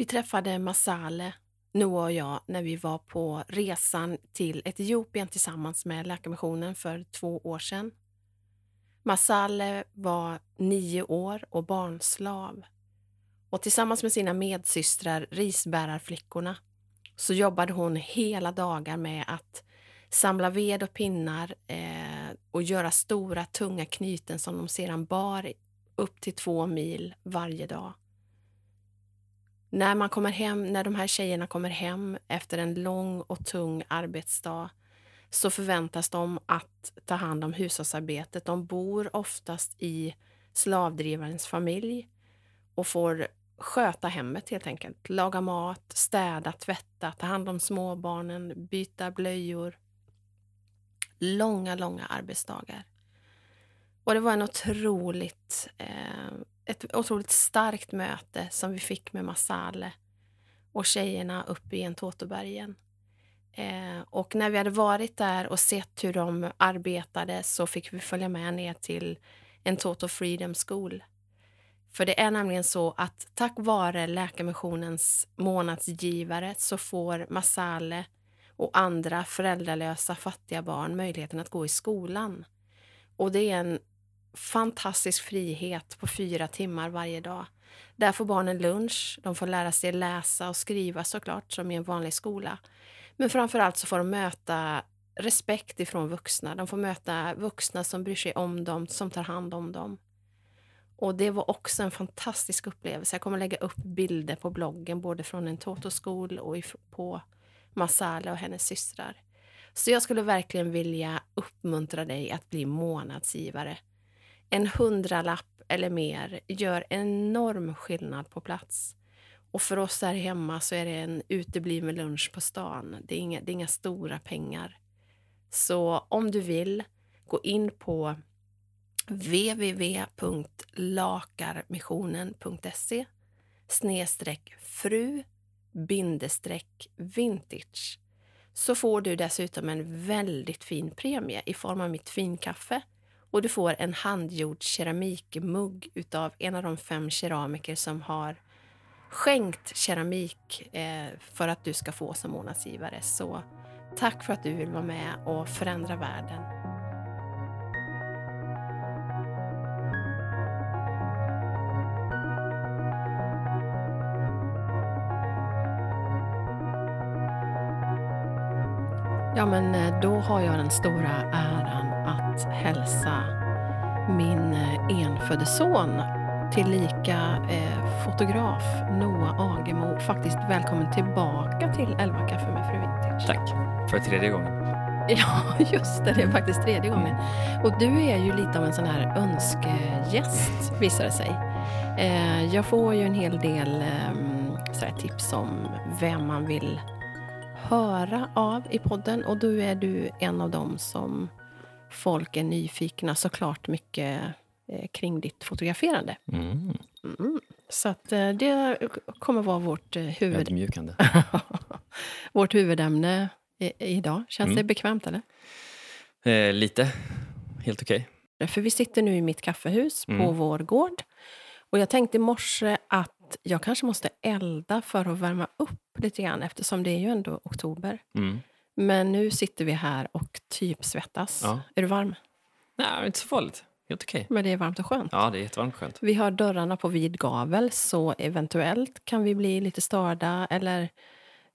Vi träffade Masale, Noah och jag, när vi var på resan till Etiopien tillsammans med Läkarmissionen för två år sedan. Masale var nio år och barnslav. Och tillsammans med sina medsystrar, risbärarflickorna, så jobbade hon hela dagar med att samla ved och pinnar eh, och göra stora tunga knyten som de sedan bar upp till två mil varje dag. När, man kommer hem, när de här tjejerna kommer hem efter en lång och tung arbetsdag så förväntas de att ta hand om hushållsarbetet. De bor oftast i slavdrivarens familj och får sköta hemmet helt enkelt. Laga mat, städa, tvätta, ta hand om småbarnen, byta blöjor. Långa, långa arbetsdagar. Och det var en otroligt, eh, ett otroligt starkt möte som vi fick med Masale och tjejerna uppe i Entotobergen. Eh, och när vi hade varit där och sett hur de arbetade så fick vi följa med ner till Entoto Freedom School. För det är nämligen så att tack vare Läkarmissionens månadsgivare så får Masale och andra föräldralösa fattiga barn möjligheten att gå i skolan. Och det är en fantastisk frihet på fyra timmar varje dag. Där får barnen lunch, de får lära sig läsa och skriva såklart som i en vanlig skola. Men framför allt så får de möta respekt ifrån vuxna. De får möta vuxna som bryr sig om dem, som tar hand om dem. Och det var också en fantastisk upplevelse. Jag kommer lägga upp bilder på bloggen både från en Toto-skol och på Masala och hennes systrar. Så jag skulle verkligen vilja uppmuntra dig att bli månadsgivare. En hundralapp eller mer gör enorm skillnad på plats. Och för oss här hemma så är det en utebliven lunch på stan. Det är inga, det är inga stora pengar. Så om du vill, gå in på www.lakarmissionen.se snedstreck fru bindestreck vintage så får du dessutom en väldigt fin premie i form av mitt finkaffe och du får en handgjord keramikmugg utav en av de fem keramiker som har skänkt keramik eh, för att du ska få som månadsgivare. Så tack för att du vill vara med och förändra världen. Ja, men eh, då har jag den stora äran att hälsa min eh, enfödde son tillika eh, fotograf Noah Agemo faktiskt välkommen tillbaka till 11 kaffe med Fru Vintage. Tack, för tredje gången. Ja, just det. Det är faktiskt tredje gången. Och du är ju lite av en sån här önskegäst, visar det sig. Eh, jag får ju en hel del eh, tips om vem man vill höra av i podden och då är du en av dem som folk är nyfikna såklart mycket eh, kring ditt fotograferande. Mm. Mm. Så att eh, det kommer vara vårt eh, huvud... vårt huvudämne i, idag. Känns mm. det bekvämt eller? Eh, lite. Helt okej. Okay. För vi sitter nu i mitt kaffehus på mm. vår gård. Och jag tänkte i morse att jag kanske måste elda för att värma upp lite grann eftersom det är ju ändå oktober. Mm. Men nu sitter vi här och typ svettas. Ja. Är du varm? Nej, inte så farligt. Helt okej. Men det är varmt och skönt. Ja, det är jättevarmt och skönt. Vi har dörrarna på vid gavel så eventuellt kan vi bli lite störda eller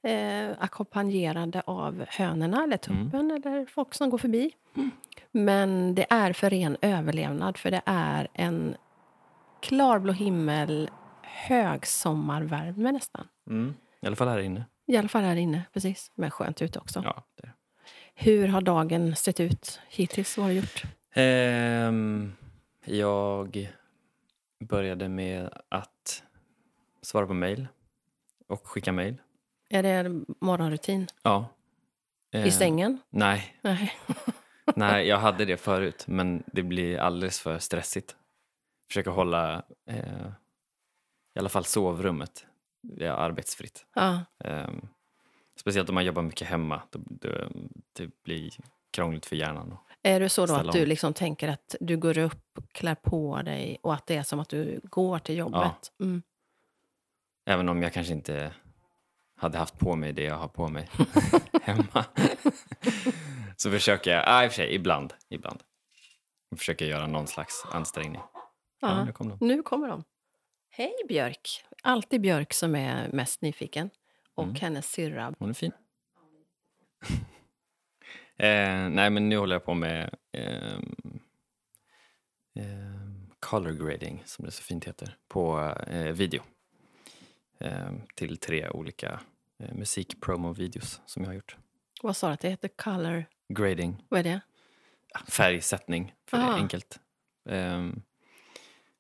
eh, ackompanjerade av hönorna eller tuppen mm. eller folk som går förbi. Mm. Men det är för ren överlevnad för det är en klarblå himmel hög sommarvärme nästan. Mm. I alla fall här inne. I alla fall här inne, precis. Men skönt ute också. Ja, det. Hur har dagen sett ut hittills? Vad har du gjort? Um, jag började med att svara på mejl och skicka mejl. Är det morgonrutin? Ja. I ehm, sängen? Nej. Nej. Nej, jag hade det förut, men det blir alldeles för stressigt. Försöka hålla eh, i alla fall sovrummet är arbetsfritt. Ja. Um, speciellt om man jobbar mycket hemma. Då, då, det blir krångligt för hjärnan. Är det så då att du liksom tänker att du går upp, klär på dig och att det är som att du går till jobbet? Ja. Mm. Även om jag kanske inte hade haft på mig det jag har på mig hemma. så försöker jag, ah, i och för sig, ibland, ibland. Jag försöker göra någon slags ansträngning. Ja, Ja, nu kom de. nu kommer de. Hej Björk! Alltid Björk som är mest nyfiken. Och Mm. hennes syrra. Hon är fin. eh, nej, men nu håller jag på med ehm, ehm, color grading, som det så fint heter, på eh, video. Ehm, till tre olika eh, musikpromo-videos som jag har gjort. Vad sa du att det heter? Color... Grading, Vad är det? färgsättning, för det är enkelt. Ehm,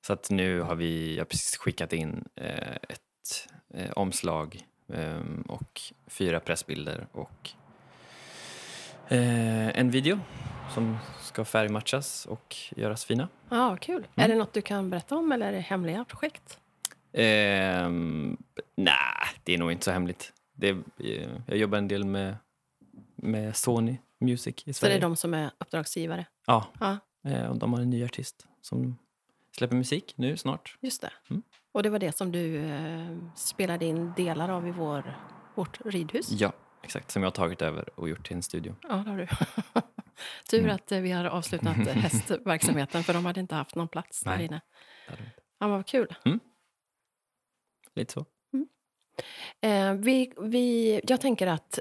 så att nu har vi, jag precis skickat in eh, ett eh, omslag ehm, och fyra pressbilder och eh, en video som ska färgmatchas och göras fina. Ja, ah, kul. Är det något du kan berätta om eller är det hemliga projekt? Ehm, Nej, det är nog inte så hemligt. Det, eh, jag jobbar en del med, med Sony Music i Så Sverige. det är de som är uppdragsgivare? Ja, Ja, eh, och de har en ny artist som släpper musik nu snart. just det. Mm. Och det var det som du eh, spelade in delar av i vår, vårt ridhus? Ja, exakt. Som jag har tagit över och gjort till en studio. Ja, det har du. Tur Mm. att eh, vi har avslutat eh, hästverksamheten för de hade inte haft någon plats där Nej. inne. Vi inte. Ja, men vad kul. Lite så. Eh, vi, vi, jag tänker att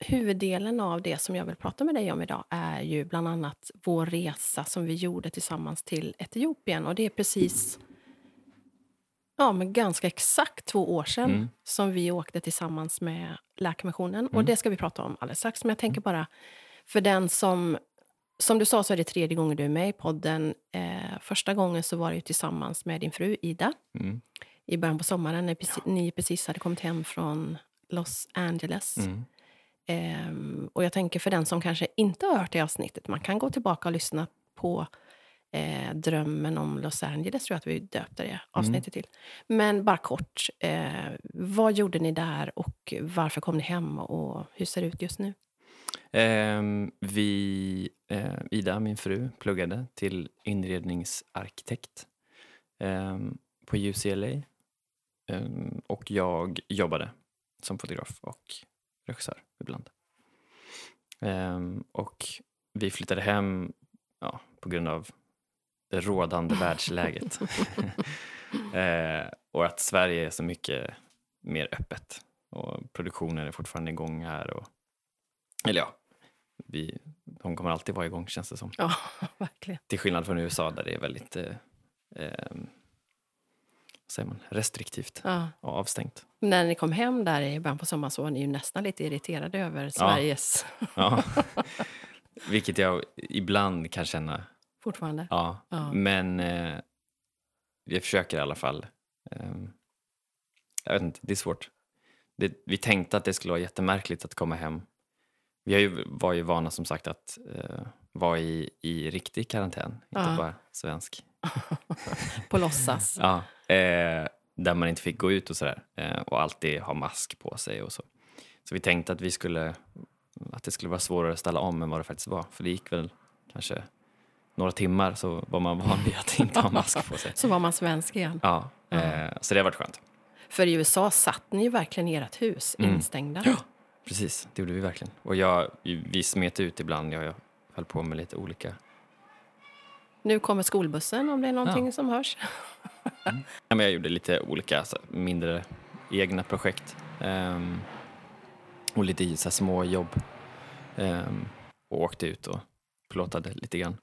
huvuddelen av det som jag vill prata med dig om idag är ju bland annat vår resa som vi gjorde tillsammans till Etiopien. Och det är precis, ja men ganska exakt två år sedan Mm. som vi åkte tillsammans med Läkarmissionen. Och Mm. det ska vi prata om alldeles strax. Men jag tänker bara, för den som... Som du sa så är det tredje gången du är med i podden. Eh, första gången så var det tillsammans med din fru Ida Mm. i början på sommaren när ni precis hade kommit hem från Los Angeles. Mm. Ehm, och jag tänker för den som kanske inte har hört det avsnittet, man kan gå tillbaka och lyssna på eh, Drömmen om Los Angeles, tror jag att vi döpte det avsnittet till. Men bara kort, eh, vad gjorde ni där och varför kom ni hem och hur ser det ut just nu? Ehm, vi, eh, Ida, min fru, pluggade till inredningsarkitekt ehm, på UCLA. Ehm, och jag jobbade som fotograf och regissör ibland. Ehm, och vi flyttade hem ja, på grund av det rådande världsläget. eh, och att Sverige är så mycket mer öppet. Och produktionen är fortfarande igång här. Och, eller ja, vi, de kommer alltid vara igång känns det som. Ja, verkligen. Till skillnad från USA där det är väldigt eh, vad säger man, restriktivt Ja. och avstängt. När ni kom hem där i början på sommaren så var ni ju nästan lite irriterade över Sveriges Ja. Vilket jag ibland kan känna, fortfarande. ja. Ja. Men eh, jag försöker i alla fall. Ehm, jag vet inte, det är svårt. Det, vi tänkte att det skulle vara jättemärkligt att komma hem. Vi har ju, var ju vana som sagt att eh, vara i, i riktig karantän, inte Ja. bara svensk. På låtsas. Ja, eh, där man inte fick gå ut och sådär. Eh, och alltid ha mask på sig och så. Så vi tänkte att vi skulle, att det skulle vara svårare att ställa om än vad det faktiskt var. För det gick väl kanske några timmar så var man van vid att inte ha mask på sig. Så var man svensk igen. Ja, eh, så det har varit skönt. För i USA satt ni ju verkligen i ert hus, Mm. instängda. Ja. Precis, det gjorde vi verkligen. Och jag, vi smet ut ibland, jag, jag höll på med lite olika... Nu kommer skolbussen om det är någonting Ja. som hörs. Ja, men jag gjorde lite olika så, mindre egna projekt. Ehm, och lite så små jobb. Ehm, och åkte ut och plåtade lite grann.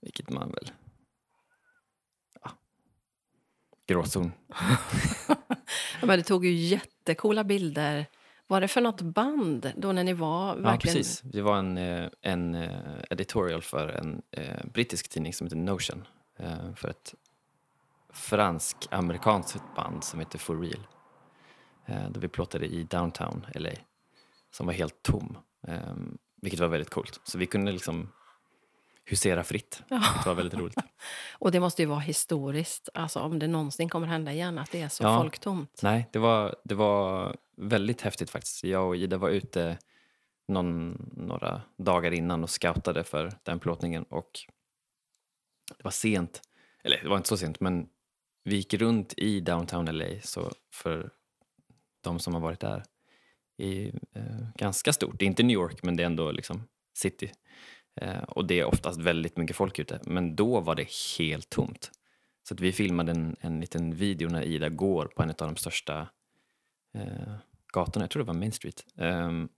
Vilket man väl... Ja, gråzon. Men du tog ju jättekola bilder. Var det för något band då när ni var Ja, verkligen... precis. Det var en, eh, en eh, editorial för en eh, brittisk tidning som heter Notion. För ett fransk-amerikanskt band som heter For Real. Där vi plåtade i downtown LA. Som var helt tom. Vilket var väldigt coolt. Så vi kunde liksom husera fritt. Ja. Det var väldigt roligt. Och det måste ju vara historiskt, alltså om det någonsin kommer hända igen, att det är så Ja. folktomt. Nej, det var, det var väldigt häftigt faktiskt. Jag och Ida var ute någon, några dagar innan och scoutade för den plåtningen och det var sent, eller det var inte så sent men vi gick runt i downtown LA, så för de som har varit där, är eh, ganska stort. Det är inte New York, men det är ändå liksom city. Eh, och det är oftast väldigt mycket folk ute. Men då var det helt tomt. Så att vi filmade en, en liten video när Ida går på en av de största eh, gatorna, jag tror det var Main Street, ehm,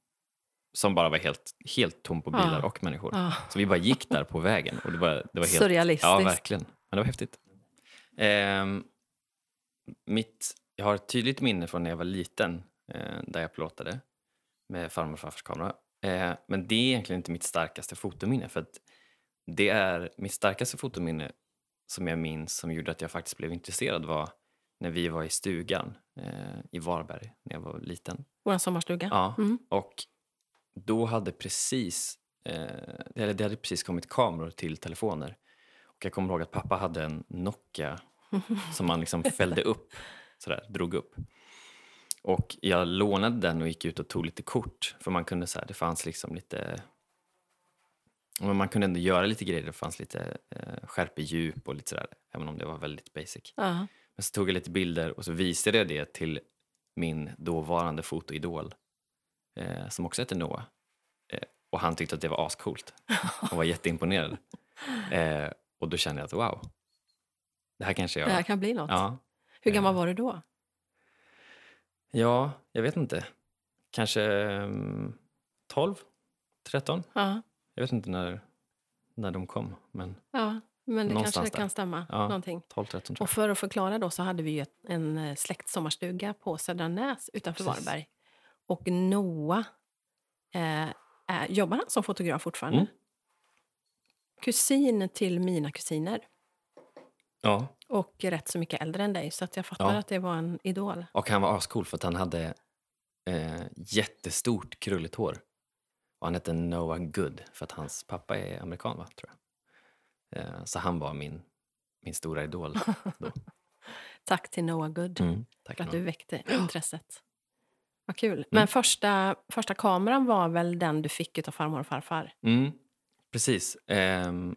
som bara var helt, helt tom på bilar Ja. och människor. Ja. Så vi bara gick där på vägen och det var, det var helt... Surrealistiskt. Ja, verkligen. Men det var häftigt. Ehm, mitt, jag har ett tydligt minne från när jag var liten, eh, där jag plåtade med farmor och farfars kamera. Eh, men det är egentligen inte mitt starkaste fotominne. För det är mitt starkaste fotominne som jag minns som gjorde att jag faktiskt blev intresserad var när vi var i stugan eh, i Varberg när jag var liten. Vår sommarstuga. Ja, Mm. och då hade precis, eh, eller det hade precis kommit kameror till telefoner. Och jag kommer ihåg att pappa hade en Nokia som man liksom fällde upp, sådär, drog upp. Och jag lånade den och gick ut och tog lite kort. För man kunde så här, det fanns liksom lite... Men man kunde ändå göra lite grejer. Det fanns lite eh, skärpedjup och lite sådär. Även om det var väldigt basic. Ja. Men så tog jag lite bilder och så visade jag det till min dåvarande fotoidol eh, som också hette Noah. Eh, och han tyckte att det var ascoolt och var jätteimponerad. Eh, och då kände jag att wow, det här kanske jag... Det här kan bli något. ja, Hur gammal Eh. var du då? Ja, jag vet inte. Kanske mm, 12, 13? Ja. Jag vet inte när, när de kom, men ja. Men det kanske där. kan stämma. Ja. Någonting. 12, 13 tror Och för att förklara då så hade vi ju en eh, släktsommarstuga på Södra Näs utanför Precis. Varberg. Och Noah, eh, är, jobbar han som fotograf fortfarande? Mm. Kusin till mina kusiner. Ja, Och rätt så mycket äldre än dig, så att jag fattar Ja. att det var en idol. Och han var ascool för att han hade eh, jättestort krulligt hår. Och han hette Noah Good för att hans pappa är amerikan, va? Tror jag. Eh, så han var min, min stora idol. Då. Tack till Noah Good Mm, tack för att Noah. du väckte intresset. Vad kul. Men första, första kameran var väl den du fick av farmor och farfar? Mm, precis. Ehm,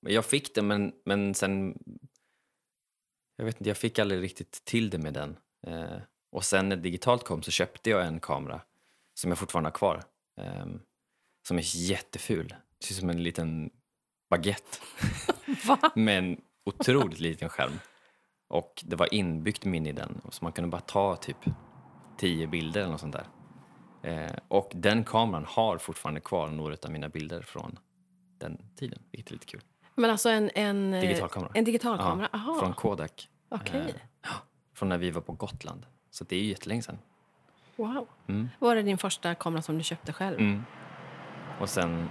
jag fick det, men, men sen... Jag vet inte, jag fick aldrig riktigt till det med den. Eh, och sen när digitalt kom så köpte jag en kamera som jag fortfarande har kvar. ehm, som är jätteful. Det ser ut som en liten baguette med en otroligt liten skärm. Och det var inbyggt minne i den, så man kunde bara ta typ tio bilder eller något sånt där. Eh, och den kameran har fortfarande kvar några av mina bilder från den tiden, vilket är lite kul. Men alltså en, en, eh, Digitalkamera. en digitalkamera? Aha, från Kodak, okej. eh, från när vi var på Gotland. Så det är ju jättelänge sedan. Wow. Mm. Var det din första kamera som du köpte själv? Mm. Och sen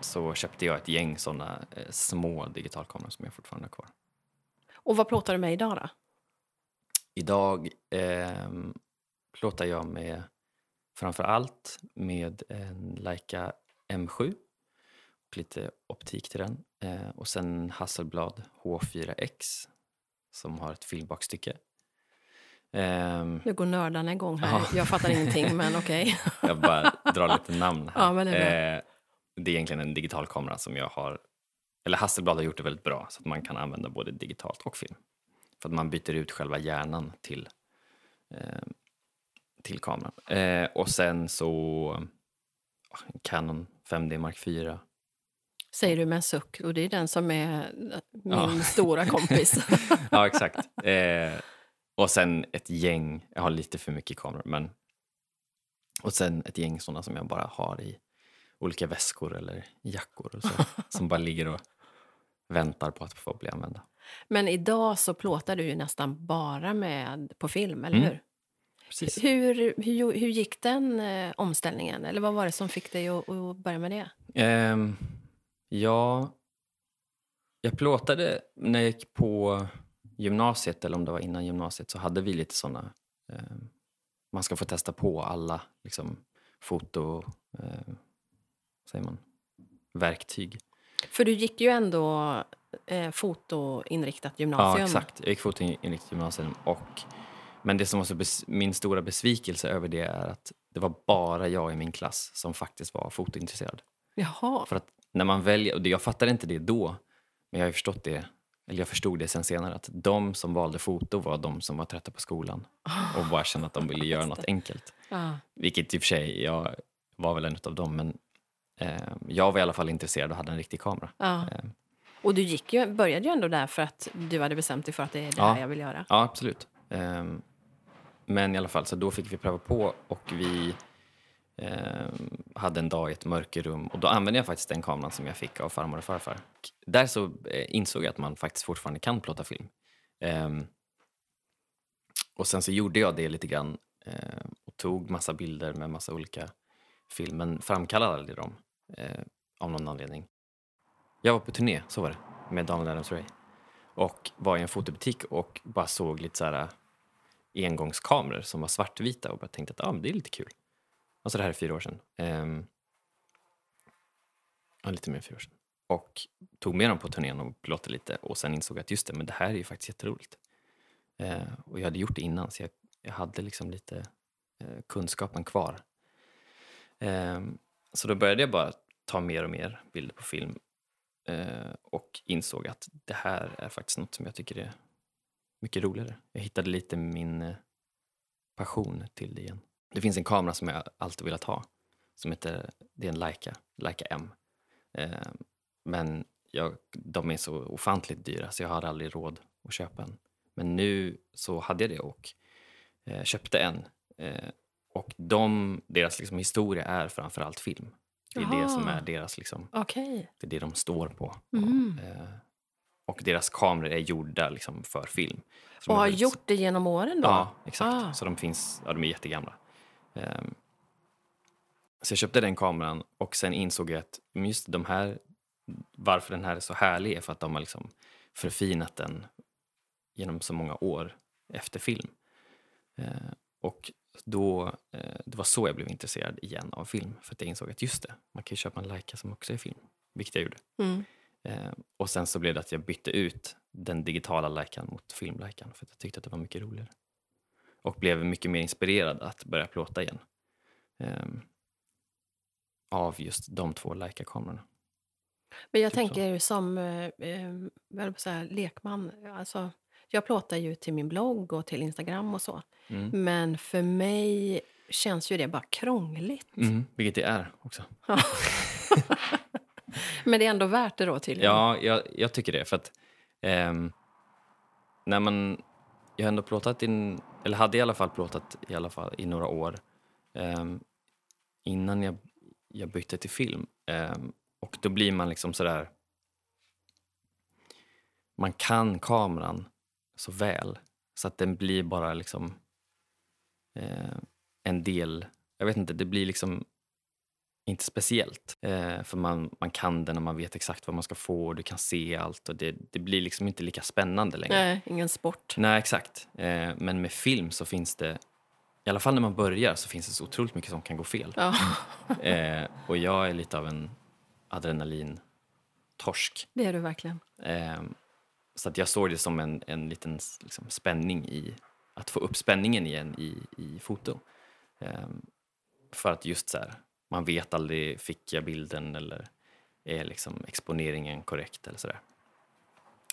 så köpte jag ett gäng såna eh, små digitalkameror som jag fortfarande har kvar. Och vad plåtar du med idag då? Idag eh, plåtar jag med framför allt med en Leica M7 och lite optik till den. Eh, och sen Hasselblad H4X som har ett filmbakstycke. Ehm, Nu går nördarna igång här. Ja. Jag fattar ingenting, men okej. jag bara drar lite namn här. Ja, men det är. Eh, det är egentligen en digital kamera som jag har, eller Hasselblad har gjort det väldigt bra så att man kan använda både digitalt och film. För att man byter ut själva hjärnan till, eh, till kameran. Eh, och sen så ah, Canon 5D Mark 4. Säger du med en suck. Och det är den som är min Ja. stora kompis. ja, exakt. Eh, och sen ett gäng, jag har lite för mycket kameror, men och sen ett gäng sådana som jag bara har i olika väskor eller jackor och så, som bara ligger och väntar på att få bli använda. men idag så plåtar du ju nästan bara med på film, eller Mm. hur? Precis. Hur, hur? hur gick den eh, omställningen? Eller vad var det som fick dig att, att börja med det? Ehm, ja, jag plåtade när jag gick på gymnasiet, eller om det var innan gymnasiet, så hade vi lite sådana... ehm, man ska få testa på alla liksom, foto... Eh, säger man? Verktyg. För du gick ju ändå eh, fotoinriktat gymnasium. Ja, exakt. Jag gick fotoinriktat gymnasium. Och, men det som var så bes, min stora besvikelse över det är att det var bara jag i min klass som faktiskt var fotointresserad. Jaha. För att när man väljer, och jag fattade inte det då, men jag har förstått det eller jag förstod det sen senare, att de som valde foto var de som var trötta på skolan och bara kände att de ville göra något enkelt. Ja. Vilket i och för sig, jag var väl en av dem, men eh, jag var i alla fall intresserad och hade en riktig kamera. Ja. Eh, Och du gick ju, började ju ändå där för att du hade bestämt dig för att det är det Ja. här jag vill göra. Ja, absolut. Ehm, men i alla fall, så då fick vi pröva på och vi Eh, hade en dag i ett mörkerrum och då använde jag faktiskt den kameran som jag fick av farmor och farfar. Där så eh, insåg jag att man faktiskt fortfarande kan plåta film. Ehm, och sen så gjorde jag det lite grann eh, och tog massa bilder med massa olika film, men framkallade aldrig dem av någon anledning. Jag var på turné, så var det, med Daniel Adams-Ray och var i en fotobutik och bara såg lite så här engångskameror som var svartvita och bara tänkte att ah, men det är lite kul. Alltså det här är fyra år sedan. Ehm, ja, lite mer än fyra år sedan. Och tog med dem på turnén och plåtade lite och sen insåg jag att just det, men det här är ju faktiskt jätteroligt. Eh, och jag hade gjort det innan så jag, jag hade liksom lite eh, kunskapen kvar. Ehm, så då började jag bara ta mer och mer bilder på film eh, och insåg att det här är faktiskt något som jag tycker är mycket roligare. Jag hittade lite min eh, passion till det igen. Det finns en kamera som jag alltid velat ha som heter, det är en Leica, Leica M. Eh, men jag, de är så ofantligt dyra så jag hade aldrig råd att köpa en. Men nu så hade jag det och eh, köpte en. Eh, och de, deras liksom, historia är framförallt film. Det är det som är deras liksom, Okej. det är det de står på. Mhm. Eh, och deras kameror är gjorda liksom för film. Och har väldigt- gjort det genom åren då? Ja, exakt. Ah. Så de finns, ja de är jättegamla. Ehm, så jag köpte den kameran och sen insåg jag att just de här, varför den här är så härlig är för att de har liksom förfinat den genom så många år efter film. Eh, och då, eh, det var så jag blev intresserad igen av film. För att jag insåg att just det, man kan ju köpa en Leica som också är film. Vilket jag gjorde. Mm. Eh, och sen så blev det att jag bytte ut den digitala Leican mot filmleican för att jag tyckte att det var mycket roligare. Och blev mycket mer inspirerad att börja plåta igen. Ehm, av just de två Leica-kamerorna. Men jag Typ så. tänker som eh, eh, att säga, lekman. Alltså, jag plåtar ju till min blogg och till Instagram och så. Mm. Men för mig känns ju det bara krångligt. Mm, vilket det är också. Men det är ändå värt det då tydligen. Ja, jag, jag tycker det. För att ehm, när man... Jag har ändå plåtat in, eller hade i alla fall plåtat i alla fall i några år ehm, innan jag, jag bytte till film. Ehm, och då blir man liksom sådär... Man kan kameran så väl så att den blir bara liksom eh, en del... Jag vet inte, det blir liksom inte speciellt. Eh, för man, man kan den och man vet exakt vad man ska få och du kan se allt. Och det, det blir liksom inte lika spännande längre. Nej, ingen sport. Nej, exakt. Eh, men med film så finns det, i alla fall när man börjar, så finns det så otroligt mycket som kan gå fel. Ja, Eh, och jag är lite av en adrenalintorsk. det är du verkligen. Eh, så att jag såg det som en, en liten liksom, spänning i att få upp spänningen igen i, i foto. Eh, för att just så här, man vet aldrig, fick jag bilden eller är liksom exponeringen korrekt eller sådär.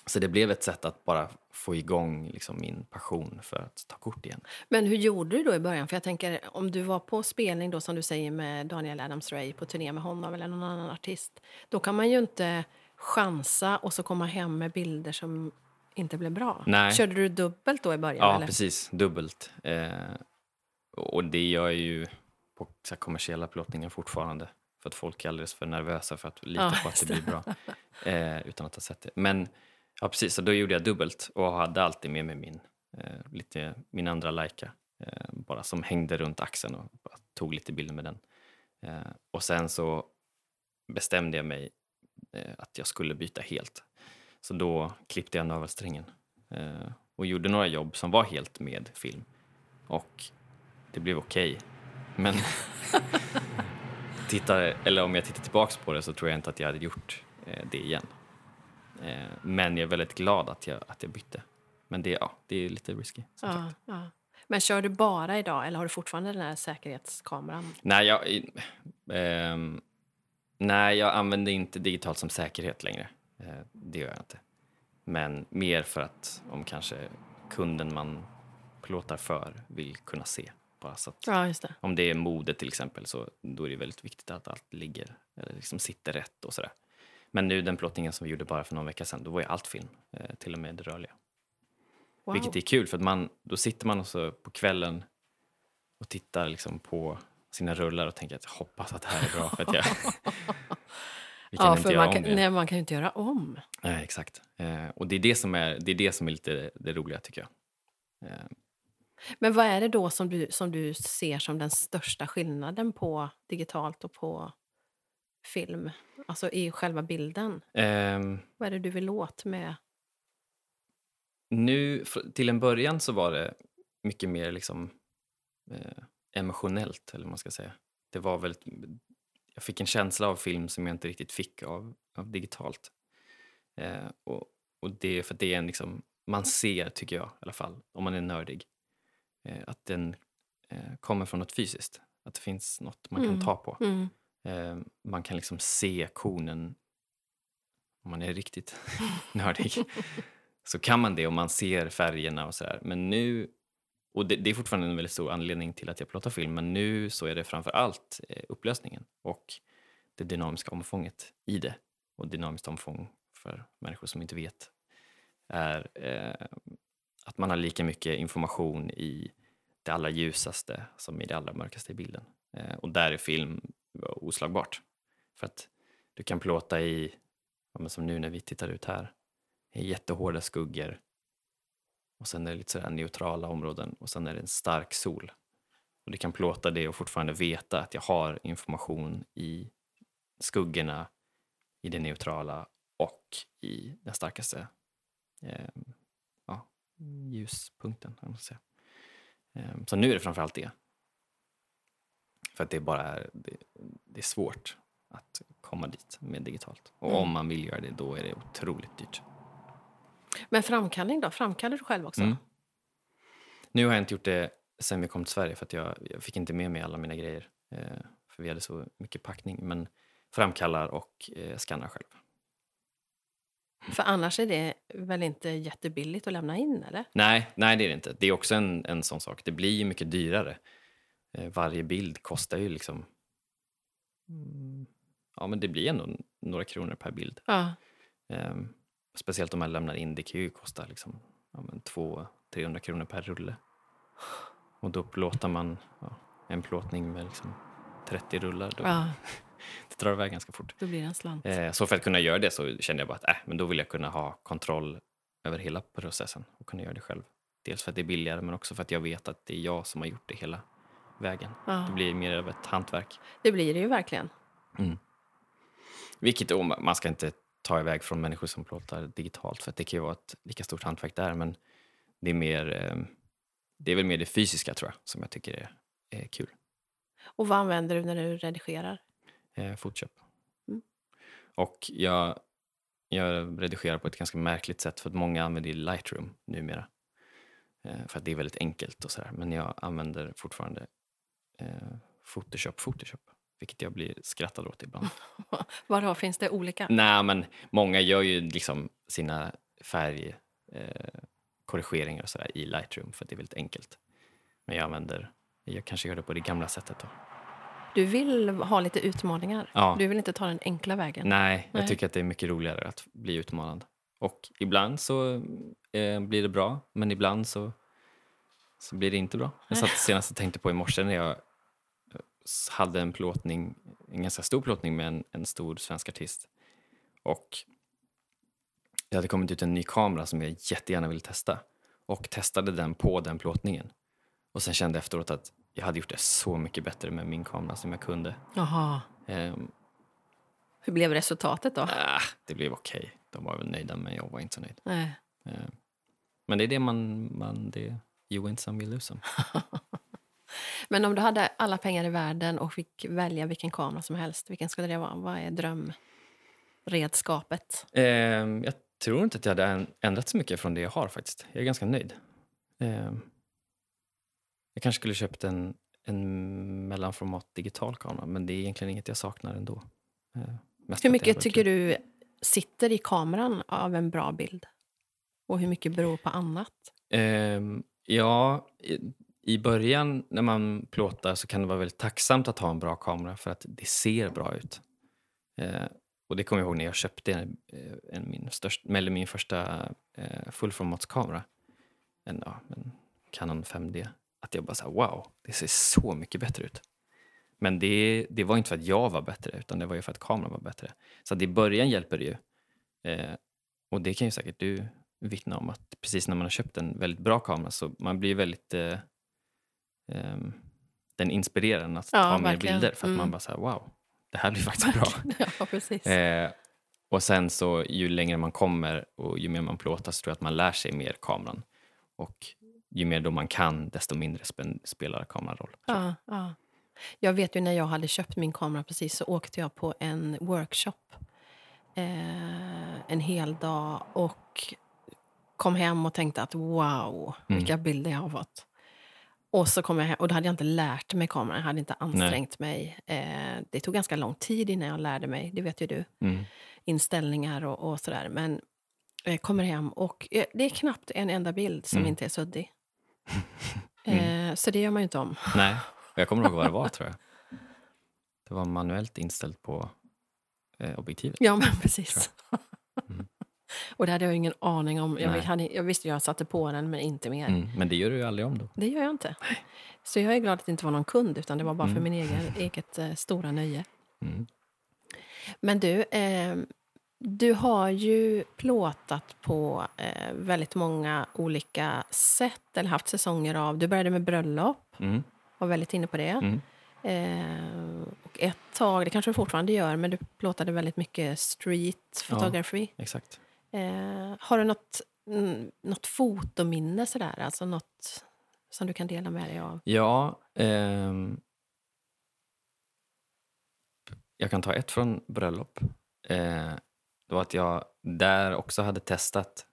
Så det blev ett sätt att bara få igång liksom min passion för att ta kort igen. Men hur gjorde du då i början? För jag tänker om du var på spelning då som du säger med Daniel Adams-Ray på turné med honom eller någon annan artist. Då kan man ju inte chansa och så komma hem med bilder som inte blev bra. Nej. Körde du dubbelt då i början? Ja, eller? precis. Dubbelt. Eh, och det gör ju på så kommersiella plåtningar fortfarande. För att folk är alldeles för nervösa för att lita Ja, på att det blir bra. Eh, utan att ha sett det. Men ja, precis. Så då gjorde jag dubbelt och hade alltid med mig min, eh, lite, min andra Leica. Eh, bara som hängde runt axeln och tog lite bilder med den. Eh, och sen så bestämde jag mig eh, att jag skulle byta helt. Så då klippte jag navelsträngen eh, och gjorde några jobb som var helt med film. Och det blev okej. Men tittar, eller om jag tittar tillbaks på det så tror jag inte att jag hade gjort eh, det igen. Eh, men jag är väldigt glad att jag, att jag bytte. Men det, ja, det är lite risky. Ja, ja. Men kör du bara idag eller har du fortfarande den här säkerhetskameran? Nej, jag, ehm, nej, jag använder inte digitalt som säkerhet längre. Eh, det gör jag inte. Men mer för att om kanske kunden man plåtar för vill kunna se. Bara så Ja, det. om det är mode till exempel så då är det väldigt viktigt att allt ligger, eller liksom sitter rätt och sådär. Men nu den plåtningen som vi gjorde bara för någon vecka sedan, då var ju allt film, eh, till och med det rörliga. Wow. Vilket är kul för att man, då sitter man också på kvällen och tittar liksom på sina rullar och tänker att jag hoppas att det här är bra för att jag... vi kan ja, inte göra man om kan, det. nej, man kan ju inte göra om. Nej, exakt. Eh, och det är det som är, det är, det som är lite det roliga tycker jag. Eh, Men vad är det då som du, som du ser som den största skillnaden på digitalt och på film? Alltså i själva bilden. ehm, Vad är det du vill åt med... Nu, till en början så var det mycket mer liksom eh, emotionellt, eller vad man ska säga. Det var väldigt, jag fick en känsla av film som jag inte riktigt fick av, av digitalt. Eh, och, och det är för att det är en liksom, man ser, tycker jag i alla fall, om man är nördig, att den eh, kommer från något fysiskt. Att det finns något man Mm. kan ta på. Mm. Eh, man kan liksom se konen, om man är riktigt nördig, så kan man det och man ser färgerna och sådär. Men nu, och det, det är fortfarande en väldigt stor anledning till att jag plåtar film, men nu så är det framför allt eh, upplösningen och det dynamiska omfånget i det. Och dynamiskt omfång, för människor som inte vet, är eh, att man har lika mycket information i det allra ljusaste som i det allra mörkaste i bilden. Eh, och där är film oslagbart. För att du kan plåta i, ja, men som nu när vi tittar ut här, i jättehårda skuggor och sen är det lite sådär neutrala områden och sen är det en stark sol. Och du kan plåta det och fortfarande veta att jag har information i skuggorna, i det neutrala och i den starkaste eh, ljuspunkten. kan man säga. Eh, så nu är det framförallt det. För att det bara är, det, det är svårt att komma dit med digitalt. Och Mm. om man vill göra det, då är det otroligt dyrt. Men framkallning då? Framkallar du själv också? Mm. Nu har jag inte gjort det sen vi kom till Sverige för att jag, jag fick inte med mig alla mina grejer. Eh, för vi hade så mycket packning. Men framkallar och eh, skannar själv. För annars är det väl inte jättebilligt att lämna in, eller? Nej, nej det är det inte. Det är också en, en sån sak. Det blir ju mycket dyrare. Eh, varje bild kostar ju liksom... Mm, ja, men det blir ändå några kronor per bild. Ja. Ehm, speciellt om man lämnar in, det kan ju kosta liksom, ja, men 200-300 kronor per rulle. Och då plåtar man ja, en plåtning med liksom 30 rullar. Då, ja, Det drar iväg ganska fort. då blir det en slant. Eh, så för att kunna göra det så kände jag bara att äh, men då vill jag kunna ha kontroll över hela processen och kunna göra det själv. Dels för att det är billigare men också för att jag vet att det är jag som har gjort det hela vägen. Ja. Det blir mer av ett hantverk. Det blir det ju verkligen. Vilket då, man ska inte ta iväg från människor som plåtar digitalt för det kan ju vara ett lika stort hantverk där men det är mer, eh, det är väl mer det fysiska tror jag som jag tycker är, är kul. Och vad använder du när du redigerar? Eh, Photoshop. Mm. Och jag, jag redigerar på ett ganska märkligt sätt för att många använder Lightroom numera. Eh, för att det är väldigt enkelt och sådär. Men jag använder fortfarande eh, Photoshop, Photoshop. Vilket jag blir skrattad åt ibland. Vadå, finns det olika? Nej, men många gör ju liksom sina färgkorrigeringar eh, och sådär i Lightroom för att det är väldigt enkelt. Men jag använder, jag kanske gör det på det gamla sättet då. Du vill ha lite utmaningar. Ja. Du vill inte ta den enkla vägen. Nej, jag Nej. tycker att det är mycket roligare att bli utmanad. Och ibland så eh, blir det bra, men ibland så, så blir det inte bra. Jag satt senast och tänkte på i morse när jag eh, hade en plåtning, en ganska stor plåtning med en, en stor svensk artist. Och det hade kommit ut en ny kamera som jag jättegärna ville testa. Och testade den på den plåtningen. Och sen kände jag efteråt att jag hade gjort det så mycket bättre med min kamera som jag kunde. Jaha. Ehm, Hur blev resultatet då? Ah, det blev okej. De var väl nöjda, men jag var inte så nöjd. Nej. Eh, Men det är det man... man det, you win some, you lose some. Men om du hade alla pengar i världen och fick välja vilken kamera som helst, vilken skulle det vara? Vad är drömredskapet? Eh, jag tror inte att jag hade än- ändrat så mycket från det jag har faktiskt. Jag är ganska nöjd. Eh, jag kanske skulle köpt en, en mellanformat digital kamera, men det är egentligen inget jag saknar ändå. Eh, mest Hur mycket tycker kul. du sitter i kameran av en bra bild? Och hur mycket beror på annat? Ehm, ja, i, i början när man plåtar så kan det vara väldigt tacksamt att ha en bra kamera för att det ser bra ut. Eh, och det kommer jag ihåg när jag köpte en, eh, en min, störst, eller min första eh, fullformatskamera. En, ja, en Canon 5D. Att jag bara sa wow, det ser så mycket bättre ut. Men det, det var inte för att jag var bättre, utan det var ju för att kameran var bättre. Så att i början hjälper det ju. Eh, och det kan ju säkert du vittna om att precis när man har köpt en väldigt bra kamera så man blir väldigt... Eh, eh, den inspirerar en att Ja, ta mer bilder för att Mm. man bara så här, wow, det här blir faktiskt bra. ja, precis. Eh, och sen så ju längre man kommer och ju mer man plåtar så tror jag att man lär sig mer kameran. Och ju mer då man kan, desto mindre spelar kameran roll. Ja, ja. Jag vet ju när jag hade köpt min kamera precis så åkte jag på en workshop eh, en hel dag och kom hem och tänkte att wow, Mm. vilka bilder jag har fått. Och så kom jag hem, och då hade jag inte lärt mig kameran, jag hade inte ansträngt mig. Eh, det tog ganska lång tid innan jag lärde mig, det vet ju du. Mm. Inställningar och, och sådär. Men jag kommer hem och eh, det är knappt en enda bild som Mm. inte är suddig. Mm. Eh, så det gör man ju inte om. Nej, och jag kommer ihåg vad det var tror jag. Det var manuellt inställt på eh, objektivet. Ja, men precis. Mm. och det hade jag ingen aning om. Jag, hade, jag visste jag satte på den, men inte mer. Mm. Men det gör du ju aldrig om då. Det gör jag inte. Så jag är glad att det inte var någon kund, utan det var bara för Mm. min egen, eget eh, stora nöje. Mm. Men du, eh, du har ju plåtat på eh, väldigt många olika sätt, eller haft säsonger av... Du började med bröllop, Mm. var väldigt inne på det. Mm. Eh, och ett tag, det kanske du fortfarande gör, men du plåtade väldigt mycket street Ja. photography. Exakt. Eh, har du något, mm, något fotominne sådär, alltså något som du kan dela med dig av? Ja, ehm, jag kan ta ett från bröllop. Eh, det var att jag där också hade testat,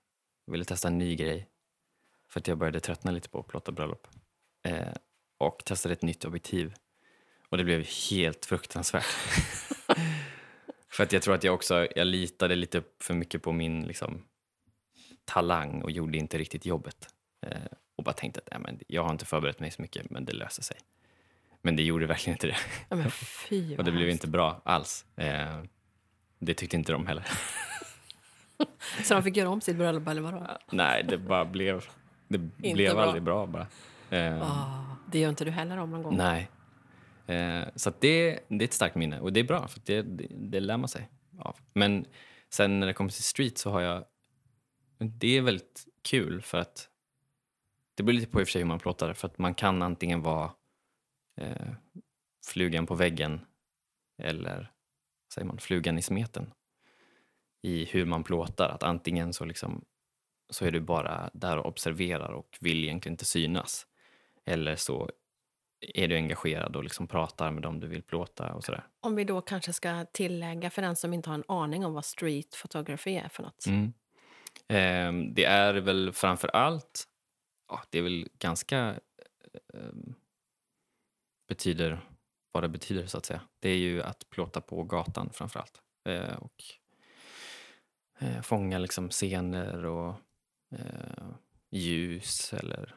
ville testa en ny grej. För att jag började tröttna lite på att plåta bröllop. Eh, och testade ett nytt objektiv. Och det blev helt fruktansvärt. för att jag tror att jag också, jag litade lite för mycket på min liksom, talang och gjorde inte riktigt jobbet. Eh, och bara tänkte att nej, men jag har inte förberett mig så mycket, men det löser sig. Men det gjorde verkligen inte det. Ja, men fy, Och det blev inte bra alls. Eh, det tyckte inte de heller. Så de fick göra om sitt bröllop, eller vadå? Nej, det bara blev... Det blev bra. aldrig bra bara. Eh, Ah, det gör inte du heller om någon gång? Nej. Eh, så det, det är ett starkt minne och det är bra för det, det, det lär man sig av. Men sen när det kommer till street så har jag... Det är väldigt kul för att det beror lite på i och för sig hur man plåtar för att man kan antingen vara eh, flugan på väggen eller säger man, flugan i smeten i hur man plåtar. Att antingen så, liksom, så är du bara där och observerar och vill egentligen inte synas. Eller så är du engagerad och liksom pratar med dem du vill plåta och sådär. Om vi då kanske ska tillägga för den som inte har en aning om vad street photography är för något. Mm. Ehm, det är väl framför allt, ja, det är väl ganska ehm, betyder vad det betyder så att säga. Det är ju att plåta på gatan framför allt. Eh, och eh, fånga liksom scener och eh, ljus eller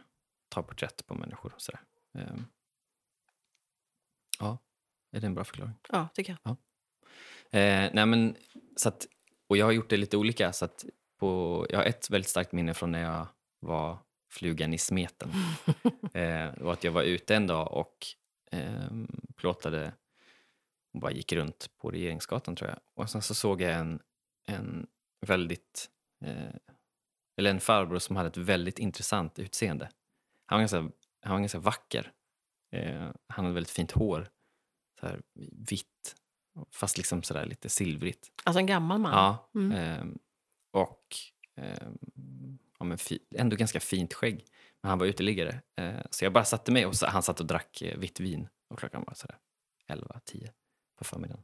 ta porträtt på människor och sådär. Ehm, ja, är det en bra förklaring? Ja, tycker jag. Eh, nej men, så att, och jag har gjort det lite olika. Så att på, jag har ett väldigt starkt minne från när jag var flugan i smeten. eh, och att jag var ute en dag och eh, plåtade och bara gick runt på Regeringsgatan tror jag. Och sen så såg jag en, en väldigt, eh, eller en farbror som hade ett väldigt intressant utseende. Han var ganska, han var ganska vacker. Eh, han hade väldigt fint hår, så här vitt fast liksom sådär lite silvrigt. Alltså en gammal man. Ja. Mm. ehm, och ehm, ja, men ändå ganska fint skägg. Men han var uteliggare. Eh, så jag bara satte mig och han satt och drack eh, vitt vin. Och klockan var sådär 11, 10 på förmiddagen.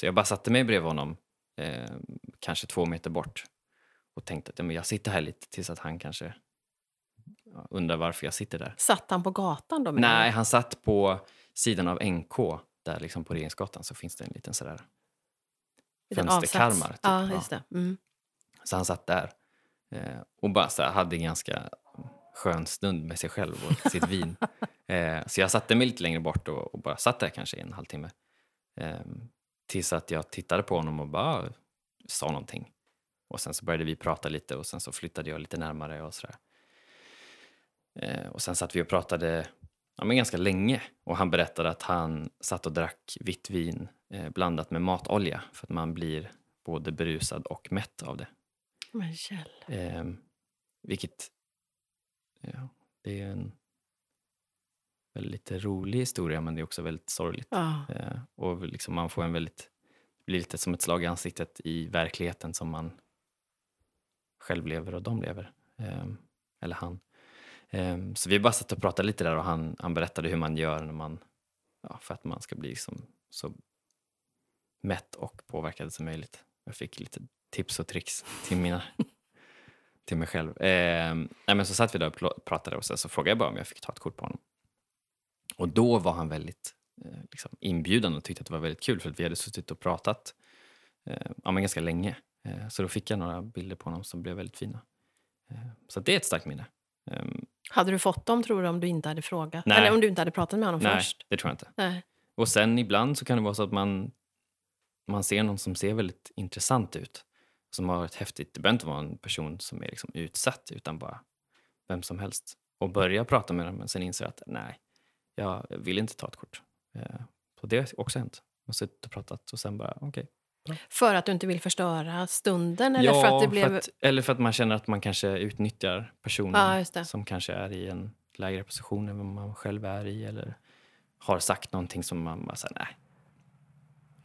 Så jag bara satte mig bredvid honom, eh, kanske två meter bort. Och tänkte att ja, men jag sitter här lite tills att han kanske undrar varför jag sitter där. Satt han på gatan då? Nej, han satt på sidan av NK. Där liksom på Regeringsgatan så finns det en liten sådär fönsterkarmar. Typ. Ja, just det. Mm. Så han satt där. Eh, och bara så här, hade ganska skön stund med sig själv och sitt vin. Eh, så jag satte mig lite längre bort och, och bara satt där kanske i en halvtimme. Eh, tills att jag tittade på honom och bara sa någonting. Och sen så började vi prata lite och sen så flyttade jag lite närmare och sådär. Eh, och sen satt vi och pratade ja, men ganska länge och han berättade att han satt och drack vitt vin eh, blandat med matolja för att man blir både berusad och mätt av det. Men Kjell. Eh, vilket, ja, det är en väldigt rolig historia men det är också väldigt sorgligt. Ja. Eh, och liksom man får en väldigt, det blir lite som ett slag i ansiktet i verkligheten som man själv lever och de lever. Eh, eller han. Eh, så vi bara satt och pratade lite där och han, han berättade hur man gör när man, ja, för att man ska bli liksom så mätt och påverkad som möjligt. Jag fick lite tips och tricks till, mina, till mig själv. Eh, nej, men så satt vi där och pratade och sen så frågade jag bara om jag fick ta ett kort på honom. Och då var han väldigt eh, liksom inbjudande och tyckte att det var väldigt kul för att vi hade suttit och pratat eh, ja, men ganska länge. Eh, så då fick jag några bilder på honom som blev väldigt fina. Eh, så det är ett starkt minne. Ehm, Hade du fått dem tror du om du inte hade frågat? Nej. Eller om du inte hade pratat med honom nej, först? det tror jag inte. Nej. Och sen ibland så kan det vara så att man, man ser någon som ser väldigt intressant ut. Som har ett häftigt, det behöver inte vara en person som är liksom utsatt utan bara vem som helst. Och börja prata med dem men sen inser att nej, jag vill inte ta ett kort. Eh, Så det har också hänt. Har suttit och pratat och sen bara okej. För att du inte vill förstöra stunden? Eller för att det blev... att, eller för att man känner att man kanske utnyttjar personen Ja, som kanske är i en lägre position än vad man själv är i eller har sagt någonting som man bara säger nej.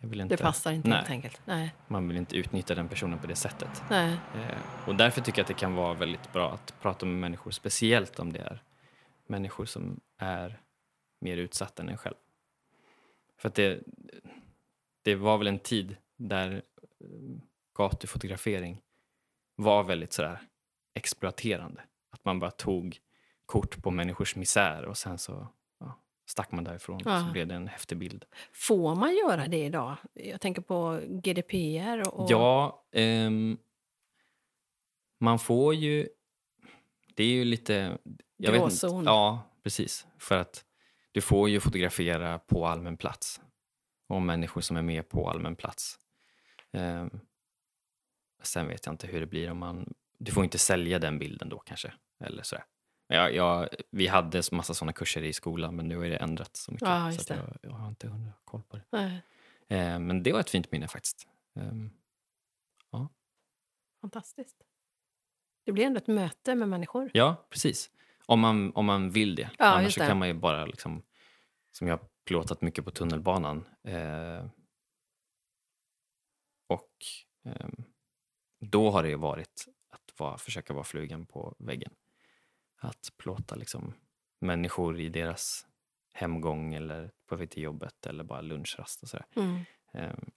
Inte, Det passar inte nej, helt enkelt. Nej. Man vill inte utnyttja den personen på det sättet. Nej. Eh, och därför tycker jag att det kan vara väldigt bra att prata med människor, speciellt om det är människor som är mer utsatta än en själv. För att det, det var väl en tid där eh, gatufotografering var väldigt sådär exploaterande. Att man bara tog kort på människors misär och sen så stack man därifrån Ja. så blev det en häftig bild. Får man göra det idag? Jag tänker på GDPR och... Ja, ehm, man får ju... Det är ju lite... Jag vet inte, Gråzon. ja, precis. För att du får ju fotografera på allmän plats. Och människor som är med på allmän plats. Ehm, sen vet jag inte hur det blir om man... Du får inte sälja den bilden då kanske. Eller sådär. Jag, jag, vi hade massa sådana kurser i skolan men nu har det ändrats så mycket. Ja, så jag, jag har inte hunnit ha koll på det. Eh, men det var ett fint minne faktiskt. Ehm, fantastiskt. Det blir ändå ett möte med människor. Ja, precis. Om man, om man vill det. Ja, Annars det. kan man ju bara, liksom, som jag har plåtat mycket på tunnelbanan. Eh, och ehm, då har det ju varit att vara, försöka vara flugan på väggen. Att plåta liksom, människor i deras hemgång eller på väg till jobbet eller bara lunchrast och sådär. Mm. Ehm,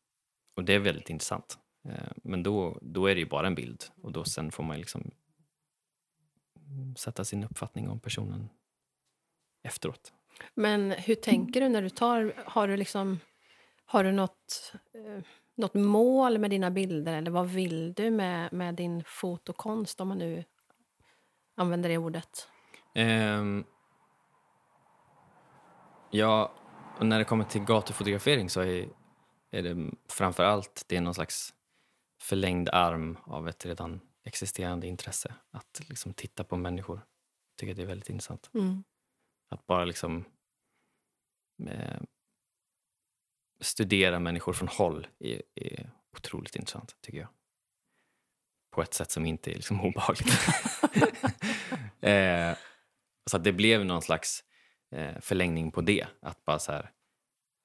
och det är väldigt intressant. Ehm, men då, då är det ju bara en bild och då sen får man liksom sätta sin uppfattning om personen efteråt. Men hur tänker du när du tar... Har du liksom... Har du något, eh, något mål med dina bilder? Eller vad vill du med, med din fotokonst, om man nu använder det ordet? Ehm, ja, när det kommer till gatufotografering så är, är det framför allt det är någon slags förlängd arm av ett redan existerande intresse. Att liksom titta på människor. Jag tycker det är väldigt intressant. Mm. Att bara liksom eh, studera människor från håll är, är otroligt intressant, tycker jag. På ett sätt som inte är liksom obehagligt. eh, så att det blev någon slags eh, förlängning på det. Att bara så här,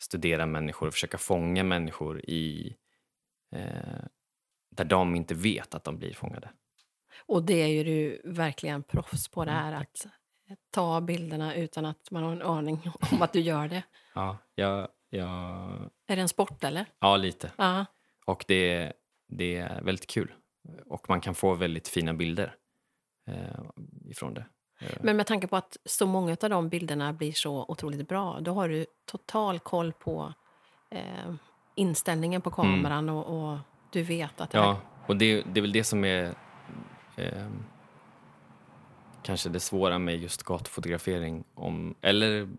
studera människor och försöka fånga människor i eh, där de inte vet att de blir fångade. Och det är ju du verkligen proffs på, det Mm, här tack. att ta bilderna utan att man har en aning om att du gör det. Ja, jag, jag, Är det en sport, eller? ja lite. Ja. Och det, det är väldigt kul. Och man kan få väldigt fina bilder eh, ifrån det. Eh, Men med tanke på att så många av de bilderna blir så otroligt bra, då har du total koll på eh, inställningen på kameran och, och du vet att det ja, och det, det är väl det som är eh, kanske det svåra med just gatufotografering om, eller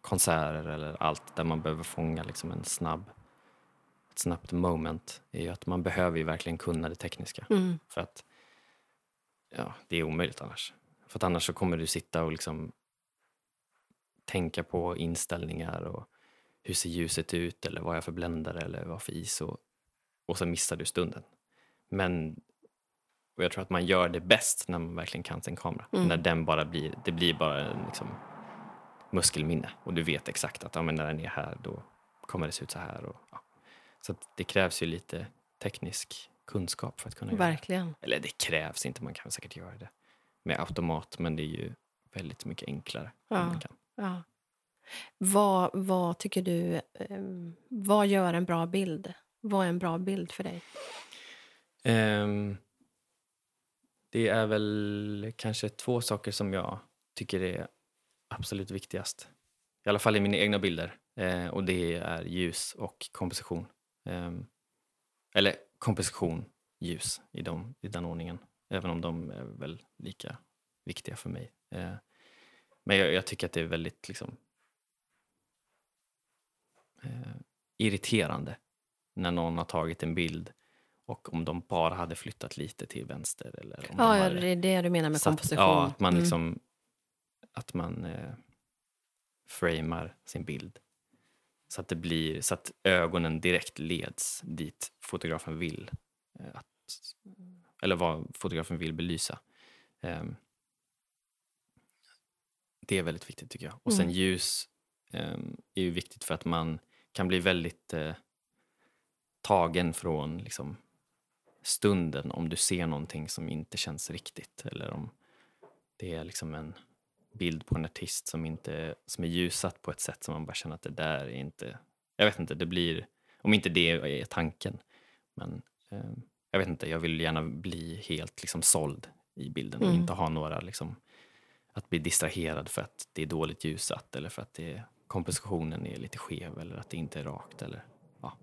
konserter eller allt där man behöver fånga liksom en snabb, ett snabbt moment är ju att man behöver ju verkligen kunna det tekniska. Mm. För att ja, det är omöjligt annars. För att annars så kommer du sitta och liksom tänka på inställningar och hur ser ljuset ut eller vad är jag för bländare eller vad för ISO och så missar du stunden. Men och jag tror att man gör det bäst när man verkligen kan sin kamera. Mm. När den bara blir, det blir bara en liksom, muskelminne och du vet exakt att ja, men när den är här då kommer det se ut så här. Och, ja. Så det krävs ju lite teknisk kunskap för att kunna göra det. Verkligen. Eller det krävs inte, man kan säkert göra det med automat men det är ju väldigt mycket enklare. Ja. man kan. Ja. Vad, vad tycker du, eh, vad gör en bra bild? Vad är en bra bild för dig? Ehm, det är väl kanske två saker som jag tycker är absolut viktigast. I alla fall i mina egna bilder. Eh, och det är ljus och komposition. Ehm, eller komposition, ljus i, dem, i den ordningen. Även om de är väl lika viktiga för mig. Eh, men jag, jag tycker att det är väldigt liksom, eh, irriterande när någon har tagit en bild och om de bara hade flyttat lite till vänster. Eller om de Ja, ja, hade det är det du menar med satt- komposition. Ja, att man Mm. liksom att man eh, framar sin bild. Så att det blir så att ögonen direkt leds dit fotografen vill. Eh, att, eller vad fotografen vill belysa. Ehm, det är väldigt viktigt tycker jag. Och sen Mm. ljus ehm, är ju viktigt för att man kan bli väldigt eh, tagen från liksom, stunden om du ser någonting som inte känns riktigt eller om det är liksom en bild på en artist som, inte, som är ljusat på ett sätt som man bara känner att det där är inte... Jag vet inte, det blir... Om inte det är tanken. Men eh, jag vet inte, jag vill gärna bli helt liksom såld i bilden och Mm. inte ha några liksom... Att bli distraherad för att det är dåligt ljusat eller för att det kompositionen är lite skev eller att det inte är rakt. Eller, ja.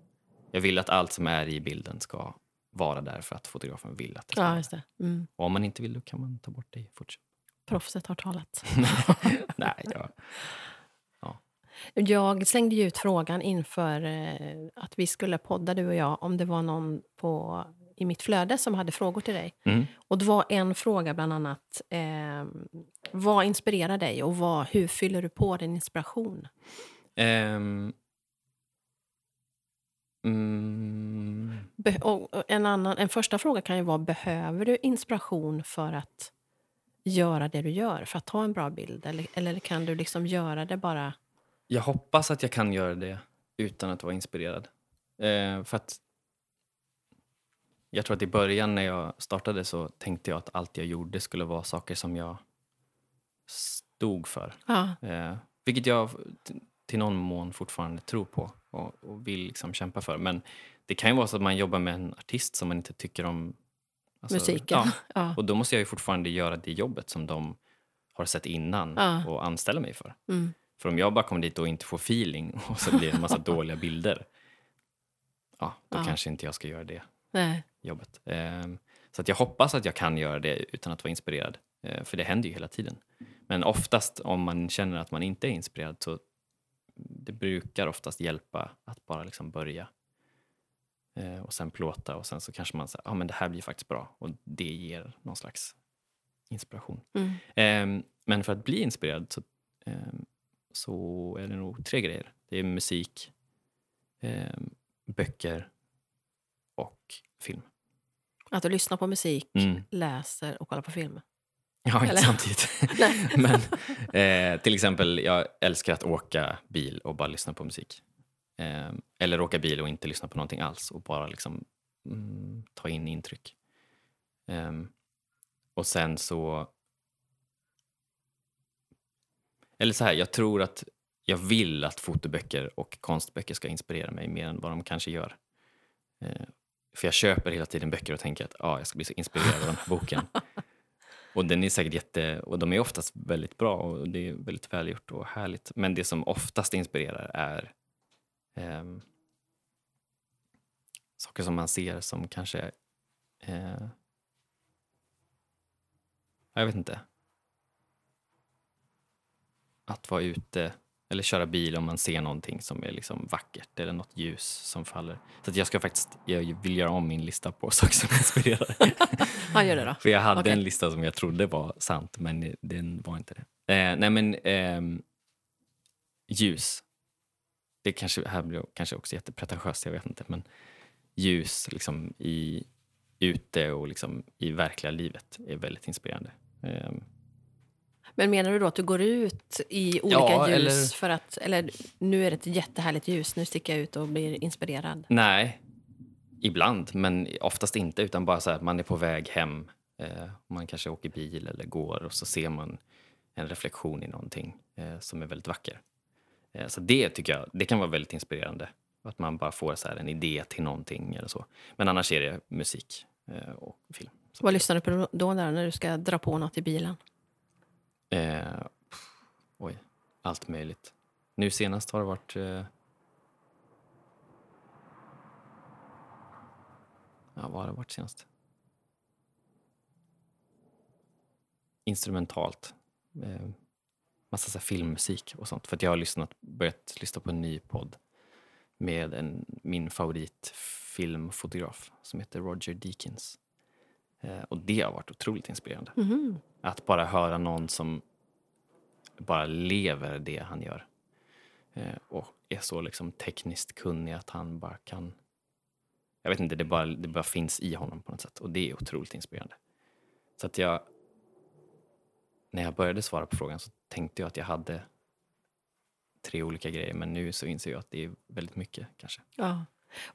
Jag vill att allt som är i bilden ska vara där för att fotografen vill att det ska Ja, det. Mm. och om man inte vill då kan man ta bort det i Photoshop. Proffset har talat. Nej, jag, Jag slängde ju ut frågan inför eh, att vi skulle podda, du och jag, om det var någon på, i mitt flöde som hade frågor till dig. mm. Och det var en fråga bland annat. Eh, vad inspirerar dig och vad, hur fyller du på din inspiration? Ehm, mm, Be- och och en, annan, en första fråga kan ju vara, behöver du inspiration för att göra det du gör, för att ta en bra bild? Eller, eller kan du liksom göra det bara... jag hoppas att jag kan göra det utan att vara inspirerad. Eh, för att jag tror att i början när jag startade så tänkte jag att allt jag gjorde skulle vara saker som jag stod för. Ja, Eh, vilket jag till någon mån fortfarande tror på och, och vill liksom kämpa för. Men det kan ju vara så att man jobbar med en artist som man inte tycker om. Alltså, musiken. Ja, Ja. och då måste jag ju fortfarande göra det jobbet som de har sett innan Ja. och anställa mig för. Mm. För om jag bara kommer dit och inte får feeling och så blir det en massa dåliga bilder. Ja, då Ja. kanske inte jag ska göra det Nej. jobbet. Ehm, så att jag hoppas att jag kan göra det utan att vara inspirerad. Eh, för det händer ju hela tiden. Men oftast om man känner att man inte är inspirerad så det brukar oftast hjälpa att bara liksom börja. Eh, och sen plåta och sen så kanske man säger, ah, men det här blir faktiskt bra. Och det ger någon slags inspiration. Mm. Ehm, men för att bli inspirerad så, ehm, så är det nog tre grejer. Det är musik, ehm, böcker och film. Att du lyssnar på musik, Mm. läser och kollar på film. Ja, inte Eller? samtidigt. Men eh, till exempel, jag älskar att åka bil och bara lyssna på musik. Eh, eller åka bil och inte lyssna på någonting alls och bara liksom mm, ta in intryck. Eh, och sen så... Eller så här, jag tror att jag vill att fotoböcker och konstböcker ska inspirera mig mer än vad de kanske gör. Eh, för jag köper hela tiden böcker och tänker att ah, jag ska bli så inspirerad av den här boken. Och den är säkert jätte, och de är oftast väldigt bra och det är väldigt välgjort och härligt. Men det som oftast inspirerar är ehm, saker som man ser som kanske eh, jag vet inte. Att vara ute eller köra bil om man ser någonting som är liksom vackert eller något ljus som faller. Så jag ska faktiskt, jag vill göra om min lista på saker som inspirerar. Ja, gör det då. För jag hade Okej. en lista som jag trodde var sant, men den var inte det. Eh, nej men, ehm, ljus. Det kanske, här blir kanske också jättepretentiöst, jag vet inte. Men ljus liksom i, ute och liksom i verkliga livet är väldigt inspirerande. Ehm, Men menar du då att du går ut i olika Ja, ljus eller- för att... Eller nu är det ett jättehärligt ljus, nu sticker jag ut och blir inspirerad. nej, ibland, men oftast inte. Utan bara så här, man är på väg hem. Eh, man kanske åker bil eller går och så ser man en reflektion i någonting eh, som är väldigt vacker. Eh, så det tycker jag, det kan vara väldigt inspirerande. Att man bara får så en idé till någonting eller så. Men annars är det musik eh, och film. Så, Vad lyssnar du på då där när du ska dra på något i bilen? eh, pff, oj, allt möjligt. Nu senast har det varit eh, Ja, vad har det varit senast? Instrumentalt. Eh, massa så filmmusik och sånt. För att jag har lyssnat, börjat lyssna på en ny podd med en, min favoritfilmfotograf som heter Roger Deakins. Eh, och det har varit otroligt inspirerande. Mhm. Att bara höra någon som bara lever det han gör. Eh, och är så liksom tekniskt kunnig att han bara kan... Jag vet inte, det bara, det bara finns i honom på något sätt. Och det är otroligt inspirerande. Så att jag... När jag började svara på frågan så tänkte jag att jag hade tre olika grejer. Men nu så inser jag att det är väldigt mycket kanske. Ja.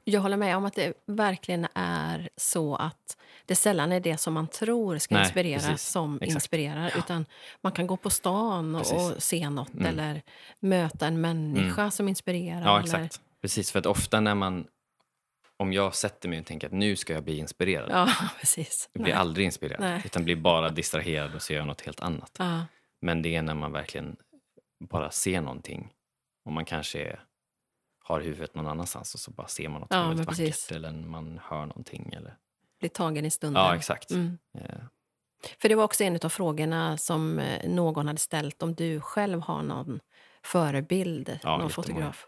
Jag håller med om att det verkligen är så att det sällan är det som man tror ska Nej, inspirera precis. som Exakt. inspirerar. Utan man kan gå på stan och, och se något Mm. eller möta en människa som inspirerar. Ja, eller, exakt. Precis, för att ofta när man... Om jag sätter mig och tänker att nu ska jag bli inspirerad. Ja, precis. Jag blir Nej. aldrig inspirerad, Nej. utan blir bara distraherad och så gör jag något helt annat. Ja, Men det är när man verkligen bara ser någonting och man kanske är, har huvudet någon annanstans och så bara ser man något Ja, väldigt vackert precis. eller man hör någonting. Eller, blir tagen i stunden. ja, exakt. Mm. Eh, För det var också en av frågorna som eh, någon hade ställt om du själv har någon förebild, Ja, någon fotograf.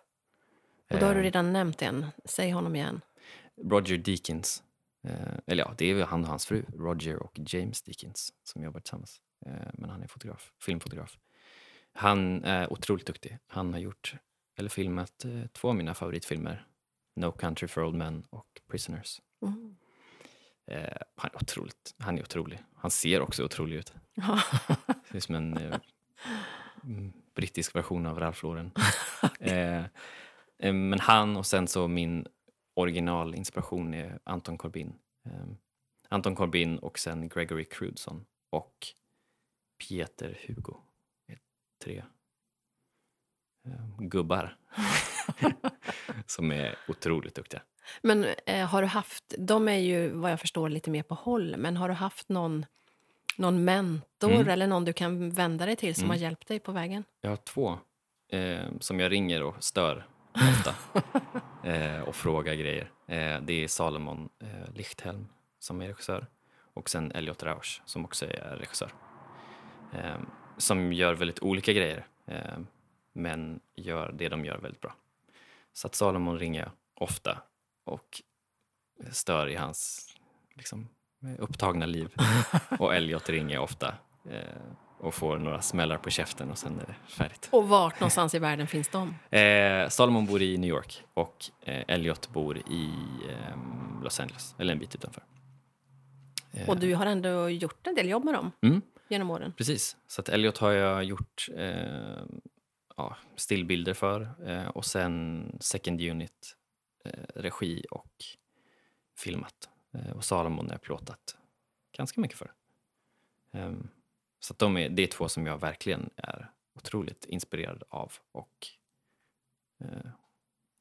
Och då har du eh, redan nämnt en. Säg honom igen. Roger Deakins, eh, eller ja, det är han och hans fru, Roger och James Deakins, som jobbar tillsammans. Eh, men han är fotograf, filmfotograf. Han är otroligt duktig. Han har gjort, eller filmat, eh, två av mina favoritfilmer. No Country for Old Men och Prisoners. Mm. Eh, han, är otroligt, han är otrolig. Han ser också otrolig ut. Det är som en eh, mm, brittisk version av Ralph Lauren. eh, men han och sen så min originalinspiration är Anton Corbin. Anton Corbin och sen Gregory Crudson och Pieter Hugo. Tre eh, gubbar som är otroligt duktiga. Men eh, har du haft, de är ju vad jag förstår lite mer på håll, men har du haft någon, någon mentor Mm. eller någon du kan vända dig till som Mm. har hjälpt dig på vägen? Jag har två eh, som jag ringer och stör ofta eh, och frågar grejer. Eh, det är Salomon eh, Lichthelm som är regissör och sen Elliot Rausch som också är regissör. Eh, som gör väldigt olika grejer eh, men gör det de gör väldigt bra. Så att Salomon ringer jag ofta och stör i hans liksom, upptagna liv. Och Elliot ringer jag ofta eh, och får några smällar på käften och sen är det färdigt. Och vart någonstans i världen finns de? Eh, Salomon bor i New York och eh, Elliot bor i eh, Los Angeles, eller en bit utanför. Eh, Och du har ändå gjort en del jobb med dem Mm, genom åren. precis. Så att Elliot har jag gjort eh, ja, stillbilder för eh, och sen second unit, eh, regi och filmat. Eh, och Salomon har jag plåtat ganska mycket för. Ehm, så att de är, det är två som jag verkligen är otroligt inspirerad av och eh,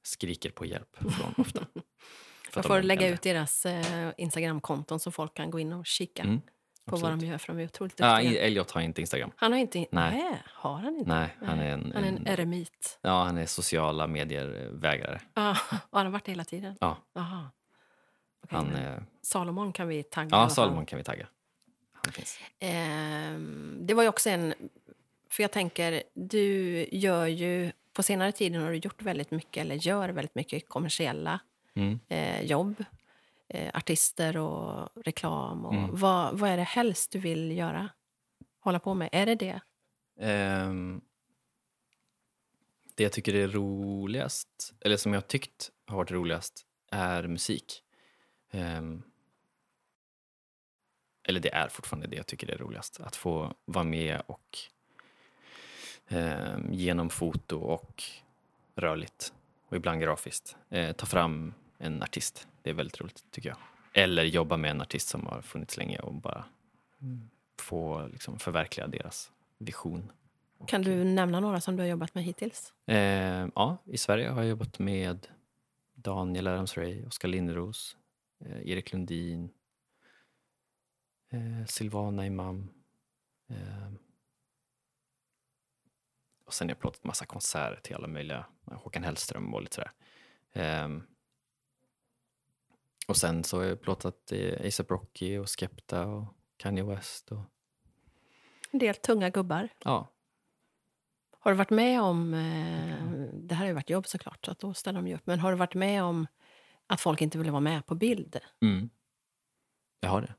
skriker på hjälp från ofta. Jag får lägga ut deras eh, Instagramkonton så folk kan gå in och kika Mm, på vad de gör, för de är otroligt Ja, duktiga. Elliot har inte Instagram. han har inte... Nej. Nej. har han inte? Nej, han är en, Han är en en, eremit. ja, han är sociala medier-vägrare. Ja, och han har varit det hela tiden? Ja, Aha. Okej, han, eh, Salomon kan vi tagga ja. Salomon kan vi tagga. finns. Ehm, det var ju också en... För jag tänker, du gör ju... På senare tid har du gjort väldigt mycket, eller gör väldigt mycket kommersiella Mm. eh, jobb. Eh, artister och reklam. Och Mm. vad, vad är det helst du vill göra? Hålla på med? Är det det? Ehm, det jag tycker är roligast, eller som jag tyckt har varit roligast, är musik. Ehm, eller det är fortfarande det jag tycker är roligast. Att få vara med och ehm, genom foto och rörligt och ibland grafiskt eh, ta fram en artist. Det är väldigt roligt tycker jag. Eller jobba med en artist som har funnits länge och bara få liksom, förverkliga deras vision. Kan du nämna några som du har jobbat med hittills? Eh, ja, i Sverige har jag jobbat med Daniel Adams-Ray, Oskar Lindros, eh, Erik Lundin, eh, Silvana Imam. Eh, och sen har jag plåtat massa konserter till alla möjliga, Håkan Hellström och lite sådär. Eh, och sen så har jag plåtat ASAP Rocky och Skepta och Kanye West. Och, En del tunga gubbar. ja, Har du varit med om... Eh, det här har ju varit jobb såklart, så att då ställer de ju upp. Men har du varit med om att folk inte ville vara med på bild? Mm. Jag har det.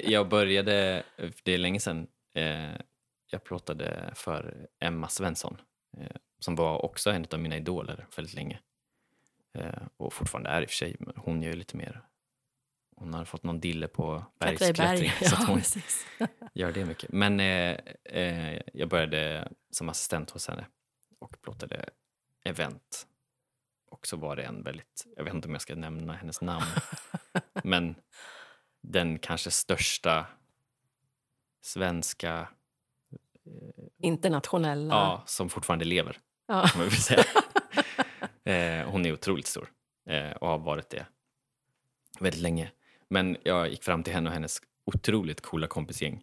Jag började, det är länge sedan, eh, jag plåtade för Emma Svensson eh, som var också en av mina idoler väldigt länge. Eh, och fortfarande är i och för sig, men hon gör ju lite mer. Hon har fått någon dille på berg. bergsklättring så att Ja, hon precis. gör det mycket. Men eh, eh, jag började som assistent hos henne och plåtade event. Och så var det en väldigt, jag vet inte om jag ska nämna hennes namn, men den kanske största svenska, Internationella... ja, som fortfarande lever, Ja. kan man väl säga eh, hon är otroligt stor eh, och har varit det väldigt länge. Men jag gick fram till henne och hennes otroligt coola kompisgäng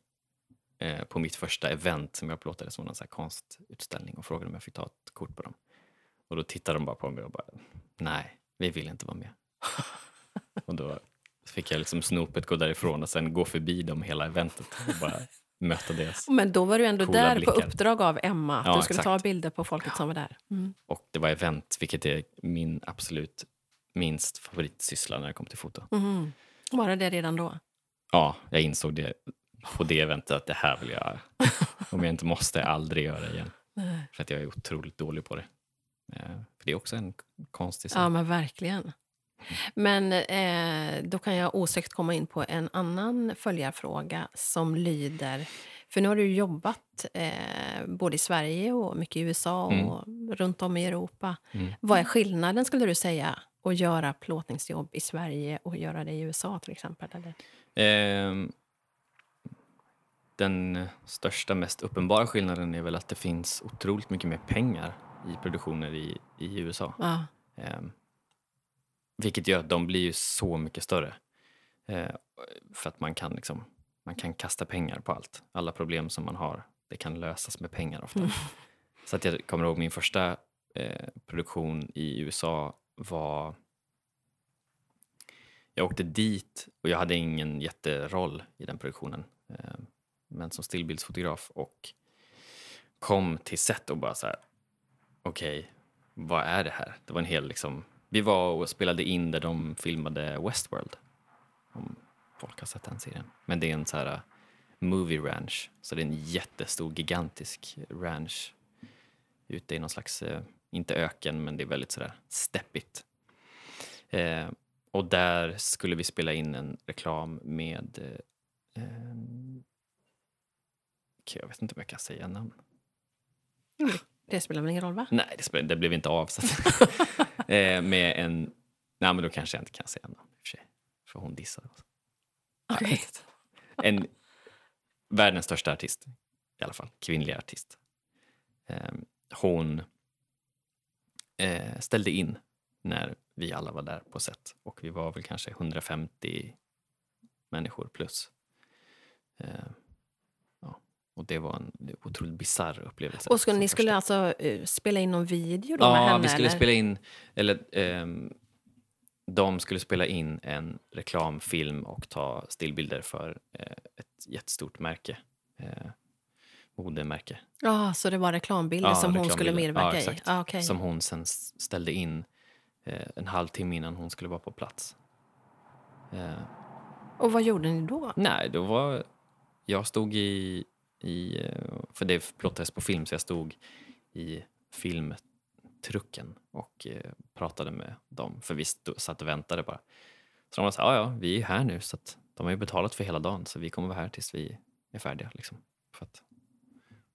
eh, på mitt första event som jag plåtade som en konstutställning och frågade om jag fick ta ett kort på dem. Och då tittade de bara på mig och bara, nej, vi vill inte vara med. och då fick jag liksom snopet gå därifrån och sen gå förbi dem hela eventet och bara möta deras. Men då var du ändå där på blickar. uppdrag av Emma. Att Ja, du skulle ta exakt. bilder på folket som var där. Mm. Och det var event, vilket är min absolut minst favoritsyssla när det kommer till foto. Mhm. Var det det redan då? Ja, jag insåg det på det eventet att det här vill jag, om jag inte måste, aldrig göra igen. Nej. För att jag är otroligt dålig på det. Eh, För det är också en konstig Ja, sak. men verkligen. Men eh, då kan jag osökt komma in på en annan följarfråga som lyder... För nu har du jobbat eh, både i Sverige och mycket i USA och runt om i Europa. Mm. Vad är skillnaden, skulle du säga, att göra plåtningsjobb i Sverige och göra det i USA till exempel? Eller? Ehm, Den största, mest uppenbara skillnaden är väl att det finns otroligt mycket mer pengar i produktioner i, i USA. Ja. Vilket gör att de blir ju så mycket större. Eh, för att man kan, liksom, man kan kasta pengar på allt. Alla problem som man har, det kan lösas med pengar ofta. Mm. Så att jag kommer ihåg min första eh, produktion i USA var... Jag åkte dit och jag hade ingen jätteroll i den produktionen. Eh, men som stillbildsfotograf och kom till set och bara så här, okej, vad är det här? Det var en hel liksom, vi var och spelade in där de filmade Westworld. Om folk har sett den serien. Men det är en så här uh, movie ranch, så det är en jättestor, gigantisk ranch ute i någon slags, uh, inte öken, men det är väldigt sådär steppigt. Eh, och där skulle vi spela in en reklam med eh, okay, jag vet inte om jag kan säga namn. Det spelar väl ingen roll, va? Nej, det, spel, det blev inte av. Så eh, med en... Nej, men då kanske jag inte kan säga namn för sig. För hon dissade oss. Inte. En världens största artist, i alla fall. Kvinnlig artist. Eh, hon eh, ställde in när vi alla var där på set. Och vi var väl kanske 150 människor plus. Ja. Och det var en otroligt bisarr upplevelse. Och skulle, ni skulle alltså eh, spela in någon video då med Ja, henne? vi skulle eller? spela in, eller ehm, de skulle spela in en reklamfilm och ta stillbilder för eh, ett jättestort märke. Eh, modemärke. Ja, så det var reklambilder Ja, som hon skulle reklambilder. medverka Ja, i? Ah, okej. Som hon sen ställde in en halvtimme innan hon skulle vara på plats. Och vad gjorde ni då? nej, då var... Jag stod i... i eh, för det plottades på film, så jag stod i filmtrucken och eh, pratade med dem. För vi stod, satt och väntade bara. Så de var så här, ja, ja, vi är här nu, så att de har ju betalat för hela dagen, så vi kommer vara här tills vi är färdiga. Liksom, för att,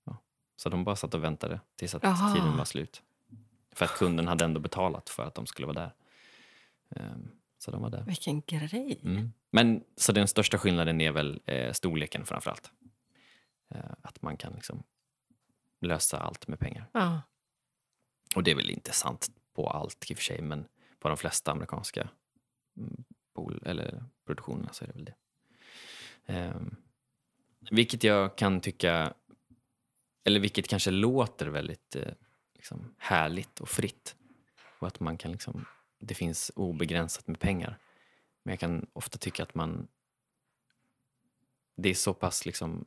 ja. Så de bara satt och väntade tills att Jaha. tiden var slut. För att kunden hade ändå betalat för att de skulle vara där. Ehm, så de var där. Vilken grej. Mm. Men så den största skillnaden är väl eh, storleken framför allt. Eh, att man kan liksom lösa allt med pengar. Ja. Och det är väl inte sant på allt i och för sig, men på de flesta amerikanska mm, bol- eller produktionerna så är det väl det. Ehm, vilket jag kan tycka, eller vilket kanske låter väldigt eh, liksom, härligt och fritt. Och att man kan liksom, det finns obegränsat med pengar. Men jag kan ofta tycka att man, det är så pass liksom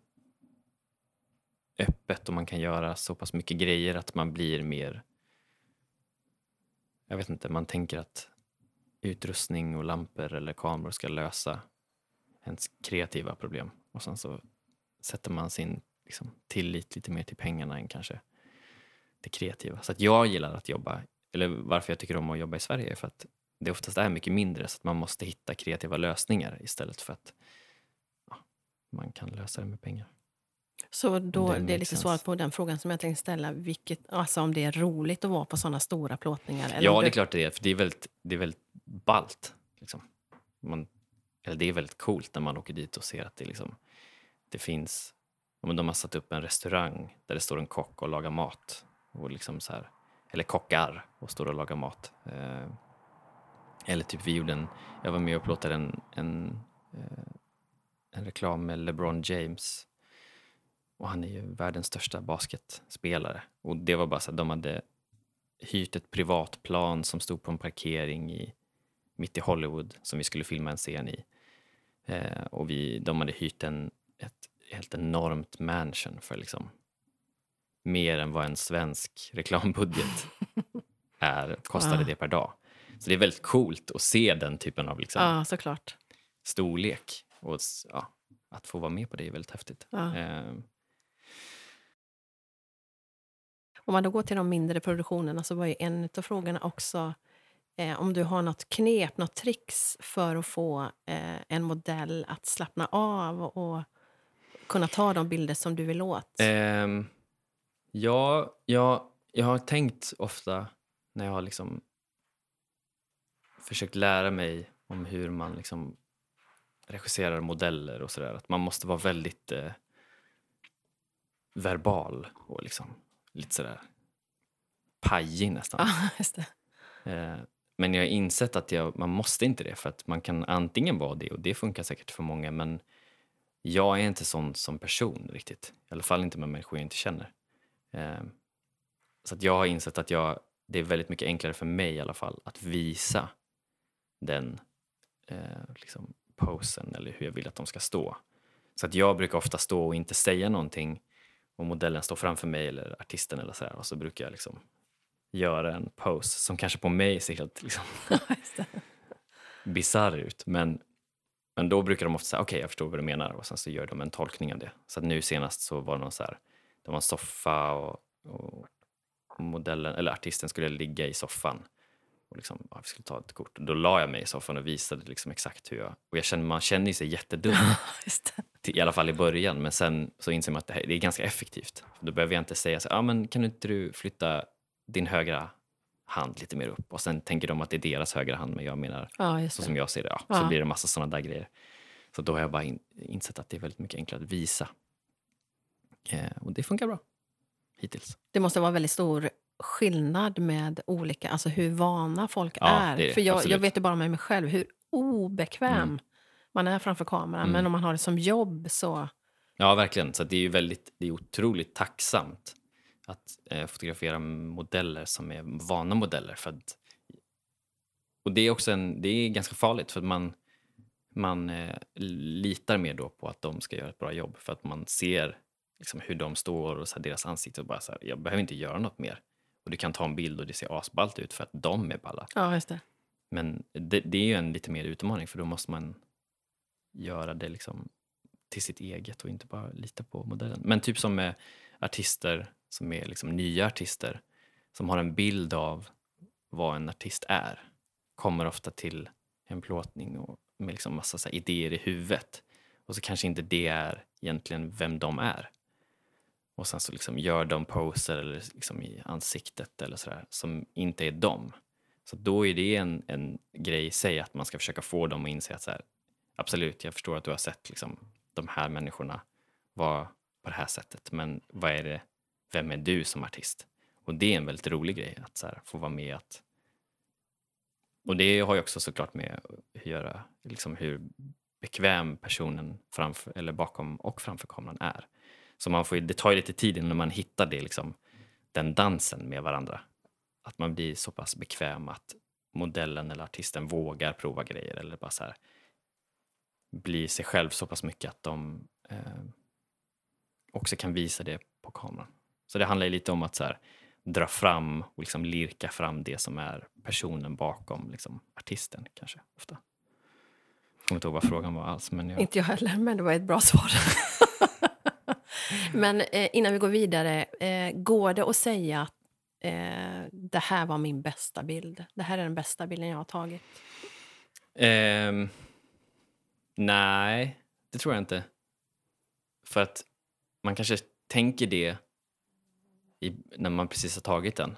öppet och man kan göra så pass mycket grejer att man blir mer jag vet inte, man tänker att utrustning och lampor eller kameror ska lösa ens kreativa problem. Och sen så sätter man sin liksom, tillit lite mer till pengarna än kanske det kreativa. Så att jag gillar att jobba, eller varför jag tycker om att jobba i Sverige är för att det oftast är mycket mindre så att man måste hitta kreativa lösningar istället för att ja, man kan lösa det med pengar. Så då, Det det, är lite sense. svaret på den frågan som jag tänkte ställa. Vilket, alltså om det är roligt att vara på sådana stora plåtningar? Eller Ja, det är klart det är, för det är väldigt, det är väldigt ballt. Liksom. Man, eller det är väldigt coolt när man åker dit och ser att det, liksom, det finns... men De har satt upp en restaurang där det står en kock och lagar mat. Och liksom så här, eller kockar och står och lagar mat. Eh, eller typ vi gjorde en... Jag var med och plåtade en, en, eh, en reklam med LeBron James. Och han är ju världens största basketspelare. Och det var bara så att de hade hyrt ett privatplan som stod på en parkering i, mitt i Hollywood som vi skulle filma en scen i. Eh, och vi, de hade hyrt en, ett helt enormt mansion för liksom mer än vad en svensk reklambudget är, kostade Wow. det per dag. Så det är väldigt coolt att se den typen av liksom, Ja, såklart. storlek. Och ja, att få vara med på det är väldigt häftigt. Ja. Eh, Om man då går till de mindre produktionerna så var ju en av frågorna också eh, om du har något knep, något tricks för att få eh, en modell att slappna av och kunna ta de bilder som du vill åt. Um, ja, jag, jag har tänkt ofta när jag har liksom försökt lära mig om hur man liksom regisserar modeller och sådär, att man måste vara väldigt eh, verbal och liksom lite sådär pajig nästan. Ja. Eh, men jag har insett att jag, man måste inte det för att man kan antingen vara det och det funkar säkert för många men jag är inte sån som person riktigt. I alla fall inte med människor jag inte känner. Eh, så att jag har insett att jag, det är väldigt mycket enklare för mig i alla fall att visa den eh, liksom posen eller hur jag vill att de ska stå. Så att jag brukar ofta stå och inte säga någonting och modellen står framför mig eller artisten eller sådär och så brukar jag liksom göra en pose som kanske på mig ser helt liksom, bisarr ut. Men, men då brukar de ofta säga okej jag förstår vad du menar och sen så gör de en tolkning av det. Så att nu senast så var det någon så här, det var en soffa och, och modellen, eller artisten skulle ligga i soffan och liksom, ja, vi skulle ta ett kort. Då la jag mig i soffan och visade liksom exakt hur jag, och jag känner, man känner ju sig jättedum i alla fall i början, men sen så inser man att det, här, det är ganska effektivt. Då behöver jag inte säga så ah, men kan du inte du flytta din högra hand lite mer upp och sen tänker de att det är deras högra hand men jag menar Ja, så som jag ser det. Ja, Ja. Så blir det massa sådana där grejer. Så då har jag bara in, insett att det är väldigt mycket enklare att visa. Eh, och det funkar bra. Hittills. Det måste vara väldigt stor skillnad med olika, alltså hur vana folk Ja, är. det är det. För jag, jag vet ju bara med mig själv hur obekväm Mm. man är framför kameran. Mm. Men om man har det som jobb så... Ja, verkligen. Så det är ju väldigt, det är otroligt tacksamt att eh, fotografera modeller som är vana modeller. För att och det är också en, det är ganska farligt för att man, man eh, litar mer då på att de ska göra ett bra jobb för att man ser liksom, hur de står och så här, deras ansikte och bara så här, jag behöver inte göra något mer. Och du kan ta en bild och det ser asballt ut för att de är balla. Ja, just det. Men det, det är ju en lite mer utmaning för då måste man göra det liksom till sitt eget och inte bara lita på modellen. Men typ som med artister som är liksom nya artister som har en bild av vad en artist är kommer ofta till en plåtning och med liksom massa idéer i huvudet. Och så kanske inte det är egentligen vem de är. Och sen så liksom gör de poser eller liksom i ansiktet eller sådär som inte är dem. Så då är det en, en grej i sig att man ska försöka få dem att inse att så här, absolut, jag förstår att du har sett liksom, de här människorna vara på det här sättet, men vad är det, vem är du som artist? Och det är en väldigt rolig grej att så här, få vara med att och det har ju också såklart med att göra liksom hur bekväm personen framför, eller bakom och framför kameran är. Så man får, det tar ju lite tid innan man hittar det, liksom, den dansen med varandra. Att man blir så pass bekväm att modellen eller artisten vågar prova grejer eller bara så här, blir sig själv så pass mycket att de eh, också kan visa det på kameran. Så det handlar lite om att så här, dra fram och liksom lirka fram det som är personen bakom liksom, artisten kanske ofta. Jag kommer inte ihåg vad frågan var alls. Men jag... Inte jag heller, men det var ett bra svar. men eh, innan vi går vidare, eh, går det att säga att eh, det här var min bästa bild? Det här är den bästa bilden jag har tagit? Um, nej, det tror jag inte. För att man kanske tänker det i, när man precis har tagit den.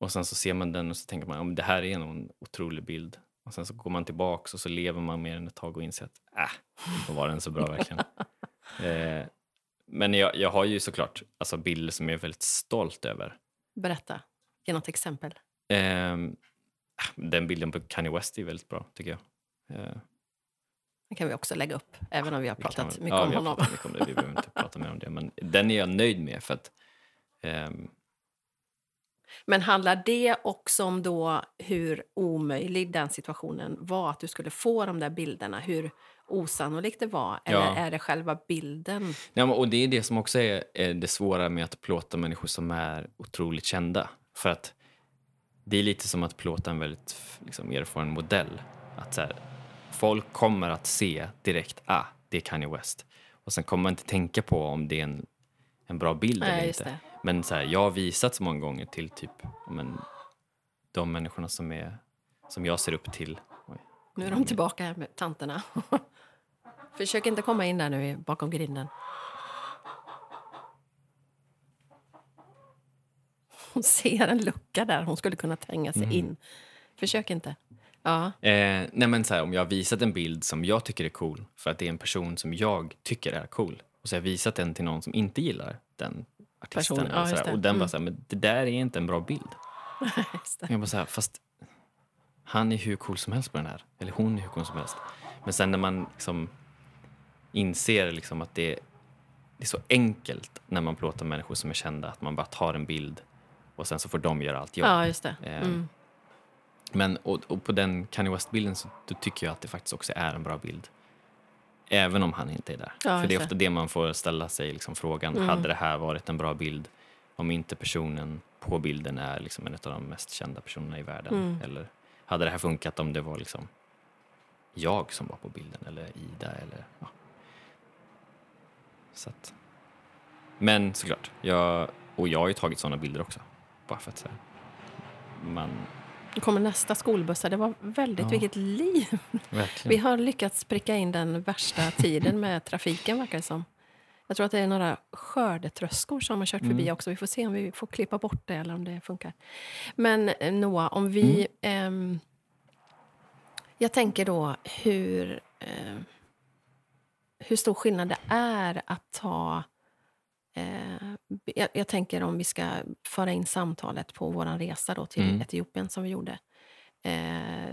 Och sen så ser man den och så tänker man att det här är en otrolig bild. Och sen så går man tillbaks och så lever man med den ett tag och inser att äh, då var den så bra verkligen. eh, men jag, jag har ju såklart alltså, bilder som jag är väldigt stolt över. Berätta, ge något exempel. Eh, den bilden på Kanye West är väldigt bra tycker jag. Eh, den kan vi också lägga upp, även om vi har pratat kan, mycket ja, om vi honom. Mycket om det. Vi behöver inte prata mer om det. Men den är jag nöjd med för att... Um... Men handlar det också om då hur omöjlig den situationen var? Att du skulle få de där bilderna? Hur osannolikt det var? Eller ja. är det själva bilden? Ja, och Det är det som också är, är det svåra med att plåta människor som är otroligt kända. För att det är lite som att plåta en väldigt liksom, erfaren modell. Att så här, folk kommer att se direkt, ah, det är Kanye West. Och sen kommer man inte tänka på om det är en, en bra bild Nej, eller inte. Men så här, jag har visat så många gånger till typ men, de människorna som, är, som jag ser upp till. Nu är de tillbaka här med tanterna. Försök inte komma in där nu bakom grinden. Hon ser en lucka där hon skulle kunna tränga sig mm. in. Försök inte. Ja. Eh, nej men så här, om jag har visat en bild som jag tycker är cool för att det är en person som jag tycker är cool och så har jag visat den till någon som inte gillar den artisten person, ja, så här, och den mm. bara så här, men det där är inte en bra bild. jag bara så här, fast han är hur cool som helst på den här, eller hon är hur cool som helst. Men sen när man liksom inser liksom att det, det är så enkelt när man plåtar människor som är kända att man bara tar en bild och sen så får de göra allt jobb. Ja, just det. Eh, mm. Men och, och, på den Kanye West-bilden så tycker jag att det faktiskt också är en bra bild. Även om han inte är där. Ja, För det är ofta det man får ställa sig liksom frågan. Mm. Hade det här varit en bra bild om inte personen på bilden är liksom en av de mest kända personerna i världen? Mm. Eller hade det här funkat om det var liksom jag som var på bilden eller Ida eller ja. Så att. Men såklart, jag, och jag har ju tagit sådana bilder också. Bara för att så man nu kommer nästa skolbussar. Det var väldigt, ja. vilket liv! Verkligen. Vi har lyckats pricka in den värsta tiden med trafiken, verkar det som. Jag tror att det är några skördetröskor som har kört förbi mm. också. Vi får se om vi får klippa bort det eller om det funkar. Men eh, Noah, om vi... Mm. Eh, jag tänker då hur, eh, hur stor skillnad det är att ta Eh, jag, jag, tänker om vi ska föra in samtalet på vår resa då till mm. Etiopien som vi gjorde. Eh,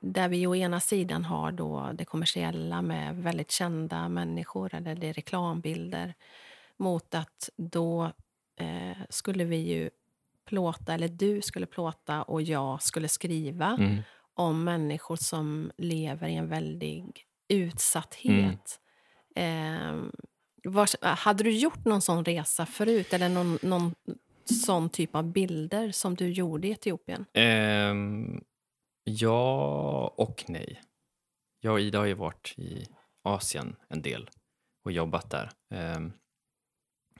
där vi å ena sidan har då det kommersiella med väldigt kända människor, eller det är reklambilder, mot att då eh, skulle vi ju plåta, eller du skulle plåta och jag skulle skriva Mm. om människor som lever i en väldig utsatthet. Eh, var, hade du gjort någon sån resa förut, eller någon, någon sån typ av bilder som du gjorde i Etiopien? Ehm, ja och nej. Jag och Ida har ju varit i Asien en del och jobbat där ehm,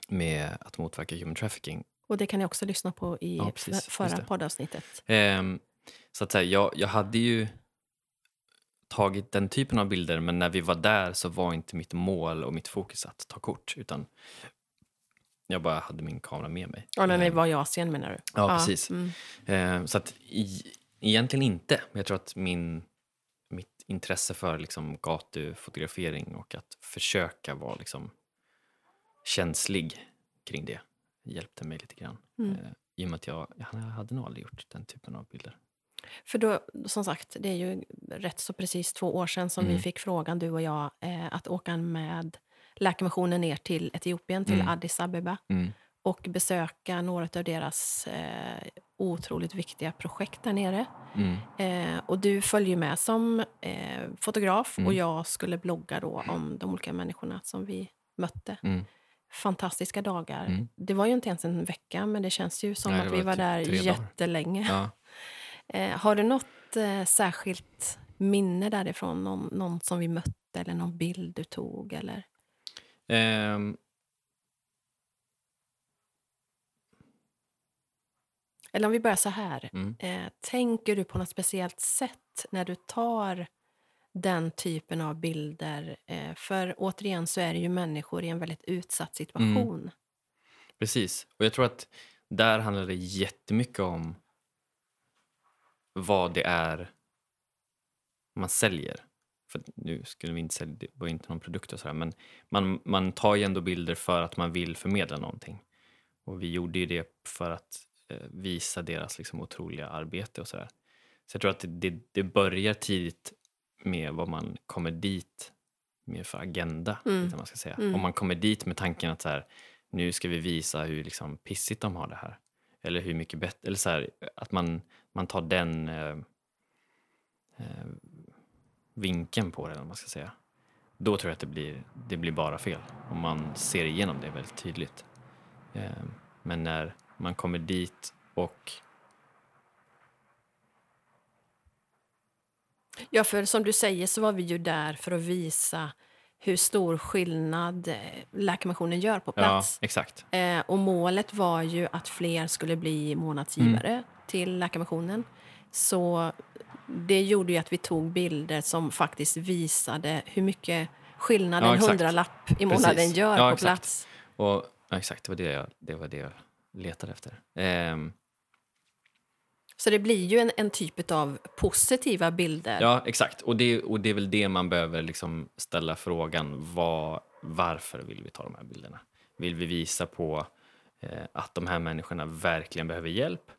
med att motverka human trafficking. Och det kan ni också lyssna på i Ja, precis. Förra poddavsnittet. Ehm, så att säga, jag, jag hade ju tagit den typen av bilder men när vi var där så var inte mitt mål och mitt fokus att ta kort utan jag bara hade min kamera med mig. Ja, när ni Ehm, var i Asien menar du? Ja, precis. Mm. Eh, så att egentligen inte. Men jag tror att min, mitt intresse för liksom gatufotografering och att försöka vara liksom känslig kring det hjälpte mig lite grann. Mm. Eh, I och med att jag, jag hade nog aldrig gjort den typen av bilder. För då, som sagt, det är ju rätt så precis två år sedan som Mm. vi fick frågan, du och jag, eh, att åka med Läkarmissionen ner till Etiopien, till Mm. Addis Abeba Mm. Och besöka några av deras eh, otroligt viktiga projekt där nere. Mm. Eh, och du följer med som eh, fotograf och Mm. jag skulle blogga då om de olika människorna som vi mötte. Mm. Fantastiska dagar. Mm. Det var ju inte ens en vecka, men det känns ju som Nej, att vi var typ där jättelänge. Ja. Eh, har du något eh, särskilt minne därifrån? Någon, någon som vi mötte eller någon bild du tog? Eller? Ehm, eller om vi börjar så här. mm. Eh, tänker du på något speciellt sätt när du tar den typen av bilder? Eh, för återigen så är det ju människor i en väldigt utsatt situation. Precis. Och jag tror att där handlar det jättemycket om vad det är man säljer. För nu skulle vi inte sälja, det var inte någon produkt och sådär, men man, man tar ju ändå bilder för att man vill förmedla någonting. Och vi gjorde ju det för att visa deras liksom otroliga arbete och sådär. Så jag tror att det, det, börjar tidigt med vad man kommer dit med för agenda. Mm. Man ska säga. Mm. Om man kommer dit med tanken att så här, nu ska vi visa hur liksom pissigt de har det här. Eller hur mycket bättre, eller så här, att man, man tar den eh, eh, vinkeln på det, eller man ska säga. Då tror jag att det blir, det blir bara fel. Om man ser igenom det väldigt tydligt. Eh, men när man kommer dit och Ja, för som du säger så var vi ju där för att visa hur stor skillnad eh, Läkarmissionen gör på Ja, plats. exakt. Eh, och målet var ju att fler skulle bli månadsgivare Mm. till Läkarmissionen. Så det gjorde ju att vi tog bilder som faktiskt visade hur mycket skillnad Ja, en hundralapp i månaden Precis. gör Ja, på exakt. plats. Och, ja, exakt, det var det jag, det var det jag letade efter. Ehm, Så det blir ju en, en typ av positiva bilder. Ja, exakt. Och det, och det är väl det man behöver liksom ställa frågan. Vad, varför vill vi ta de här bilderna? Vill vi visa på eh, att de här människorna verkligen behöver hjälp?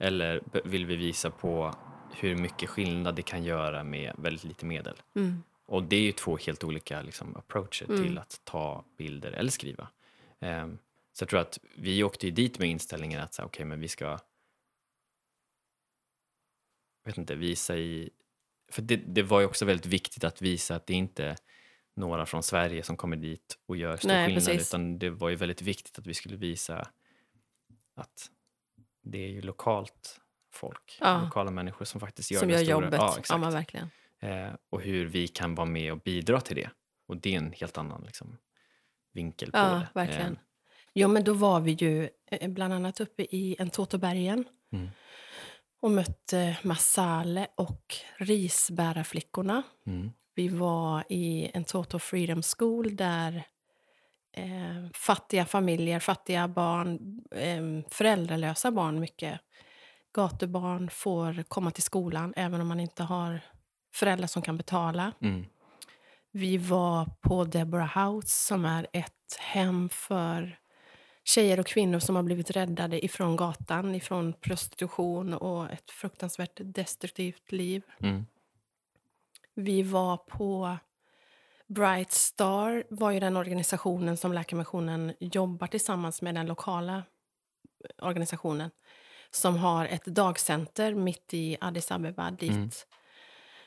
Eller vill vi visa på hur mycket skillnad det kan göra med väldigt lite medel? Mm. Och det är ju två helt olika liksom, approacher Mm. till att ta bilder eller skriva. Ehm, så jag tror att vi åkte ju dit med inställningen att okej, men vi ska jag vet inte, visa i... För det, det var ju också väldigt viktigt att visa att det inte är några från Sverige som kommer dit och gör stor Nej, skillnad. precis. Utan det var ju väldigt viktigt att vi skulle visa att det är ju lokalt folk, Ja. lokala människor som faktiskt gör Som det gör stora. jobbet. Ja, Ja, exakt. men verkligen. eh, och hur vi kan vara med och bidra till det. Och det är en helt annan liksom, vinkel på Ja, det. verkligen. Eh, Jo, men då var vi ju eh, bland annat uppe i Entotobergen Mm. och mötte Masale och risbärarflickorna. mm, Vi var i Entoto Freedom School där eh, fattiga familjer, fattiga barn, eh, föräldralösa barn mycket, gatubarn får komma till skolan även om man inte har föräldrar som kan betala. mm, Vi var på Deborah House som är ett hem för tjejer och kvinnor som har blivit räddade ifrån gatan, ifrån prostitution och ett fruktansvärt destruktivt liv. mm, Vi var på Bright Star, var ju den organisationen som Läkarmissionen jobbar tillsammans med den lokala organisationen som har ett dagcenter mitt i Addis Abeba dit Mm.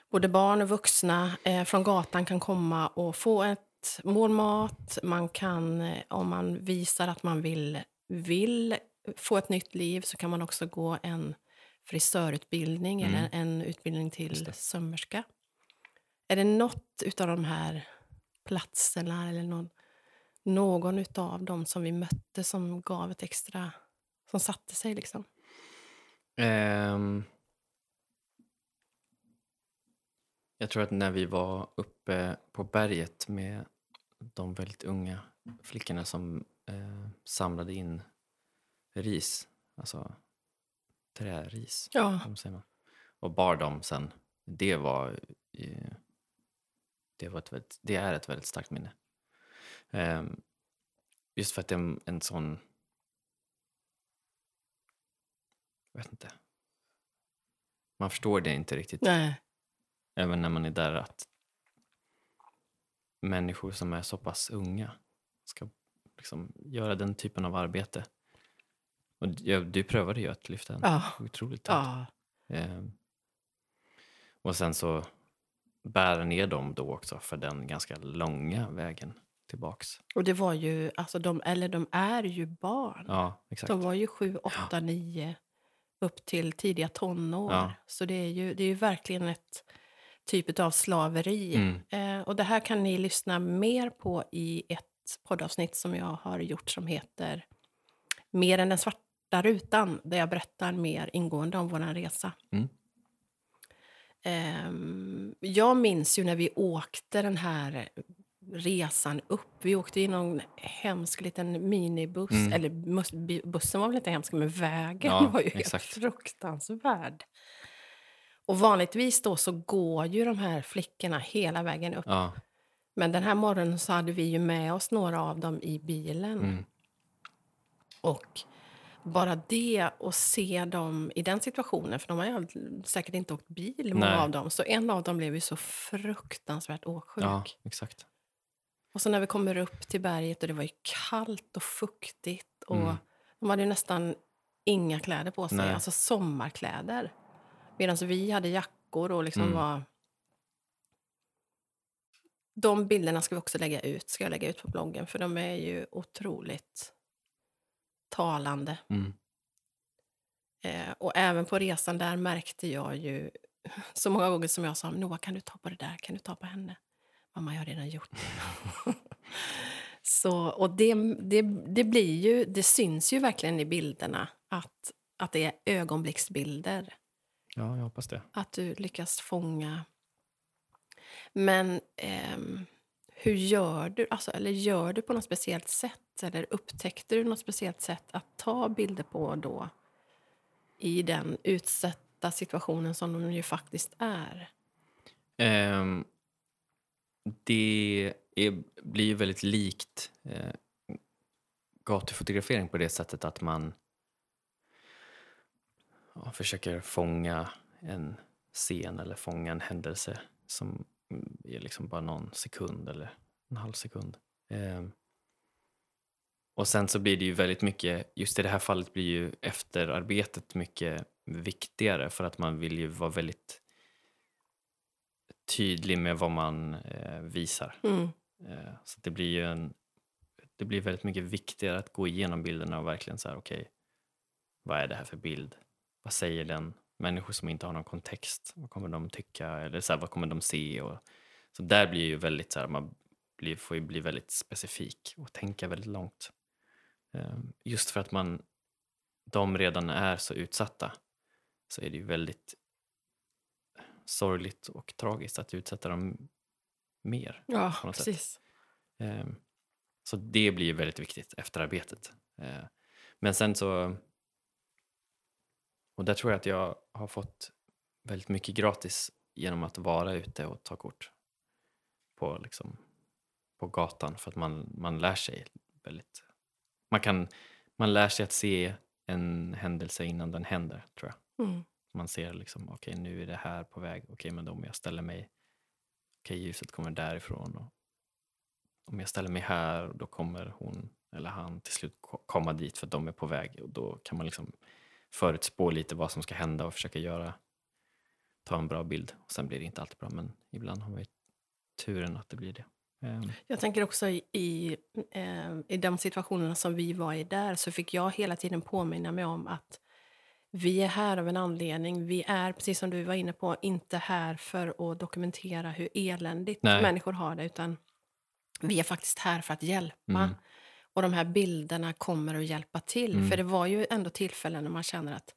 både barn och vuxna eh, från gatan kan komma och få ett mål mat. Man kan, eh, om man visar att man vill, vill få ett nytt liv så kan man också gå en frisörutbildning Mm. eller en utbildning till sömmerska. Är det något utav de här platserna eller någon, någon utav dem som vi mötte som gav ett extra, som satte sig liksom? Ehm, jag tror att när vi var uppe på berget med de väldigt unga flickorna som eh, samlade in ris, alltså träris, Ja. säger man, och bar dem sen. Det var, eh, det, var ett väldigt, det är ett väldigt starkt minne. Ehm, just för att det är en, en sån, jag vet inte, man förstår det inte riktigt Nej. även när man är där att människor som är så pass unga ska liksom göra den typen av arbete. Och d- ja, du prövade ju att lyfta en Ja. otroligt tungt. Ja. Ehm, och sen så bära ner dem då också för den ganska långa vägen tillbaks. Och det var ju, alltså de, eller de är ju barn. Ja, exakt. De var ju sju, åtta, nio upp till tidiga tonår. Ja. Så det är ju, det är ju verkligen ett typ av slaveri. Mm. Eh, och det här kan ni lyssna mer på i ett poddavsnitt som jag har gjort som heter Mer än den svarta rutan, där jag berättar mer ingående om vår resa. Mm. Ehm, jag minns ju när vi åkte den här resan upp. Vi åkte i någon hemsk liten minibuss. Mm. Eller bussen var väl inte hemsk, men vägen Ja, var ju exakt. helt fruktansvärd. Och vanligtvis då så går ju de här flickorna hela vägen upp. Ja, Men den här morgonen så hade vi ju med oss några av dem i bilen. mm. Och bara det och se dem i den situationen, för de har ju säkert inte åkt bil, många Nej. av dem. Så en av dem blev ju så fruktansvärt åksjuk. ja exakt. Och så när vi kommer upp till berget och det var ju kallt och fuktigt och Mm. de hade ju nästan inga kläder på sig, Nej. alltså sommarkläder. Medan vi hade jackor och liksom Mm. var... De bilderna ska vi också lägga ut, ska jag lägga ut på bloggen, för de är ju otroligt talande. Mm. Eh, och även på resan där märkte jag ju så många gånger som jag sa Noah, kan du ta på det där? Kan du ta på henne? Mamma, jag har redan gjort det. så, och det, det, det blir ju, det syns ju verkligen i bilderna att, att det är ögonblicksbilder. Ja, jag hoppas det. Att du lyckas fånga. Men ehm, hur gör du? Alltså, eller gör du på något speciellt sätt? Eller upptäckte du något speciellt sätt att ta bilder på då? I den utsatta situationen som de ju faktiskt är. Ehm, det är, blir ju väldigt likt eh, gatufotografering på det sättet att man ja, försöker fånga en scen eller fånga en händelse som är liksom bara någon sekund eller en halv sekund. Ehm, och sen så blir det ju väldigt mycket, just i det här fallet blir ju efterarbetet mycket viktigare för att man vill ju vara väldigt tydlig med vad man eh, visar. Mm. Eh, så det blir ju en, det blir väldigt mycket viktigare att gå igenom bilderna och verkligen så här, okej, vad är det här för bild? Vad säger den? Människor som inte har någon kontext, vad kommer de tycka? Eller så här, vad kommer de se? Och, så där blir ju väldigt så här, man blir, får ju bli väldigt specifik och tänka väldigt långt. Eh, just för att man, de redan är så utsatta så är det ju väldigt sorgligt och tragiskt att utsätta dem mer. Ja, på något sätt. precis. Ehm, Så det blir ju väldigt viktigt, efterarbetet. Eh, Men sen så... Och där tror jag att jag har fått väldigt mycket gratis genom att vara ute och ta kort på, liksom, på gatan för att man, man lär sig väldigt... Man, kan, man lär sig att se en händelse innan den händer, tror jag. Mm. Man ser liksom, okej nu är det här på väg, okej men då om jag ställer mig, okej ljuset kommer därifrån och om jag ställer mig här då kommer hon eller han till slut ko- komma dit för att de är på väg och då kan man liksom förutspå lite vad som ska hända och försöka göra, ta en bra bild. Och sen blir det inte alltid bra, men ibland har ju turen att det blir det. Ehm, Jag tänker också i, i, eh, i de situationerna som vi var i där så fick jag hela tiden påminna mig om att vi är här av en anledning. Vi är, precis som du var inne på, inte här för att dokumentera hur eländigt Nej. människor har det, utan vi är faktiskt här för att hjälpa. Mm. Och de här bilderna kommer att hjälpa till. Mm. För det var ju ändå tillfällen när man känner att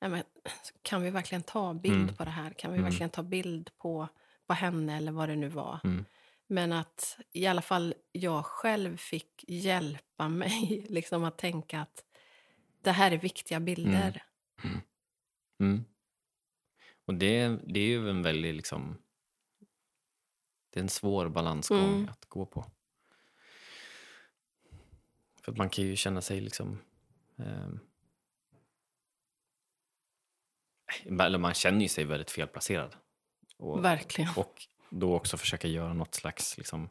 nej men, kan vi verkligen ta bild Mm. på det här? Kan vi Mm. verkligen ta bild på, på henne eller vad det nu var? Mm. Men att i alla fall jag själv fick hjälpa mig liksom att tänka att det här är viktiga bilder. Mm. Och det, det är ju en väldigt liksom... Det är en svår balansgång Mm. att gå på. För att man kan ju känna sig liksom... ehm, eller man känner ju sig väldigt felplacerad. Och, Verkligen. och då också försöka göra något slags liksom,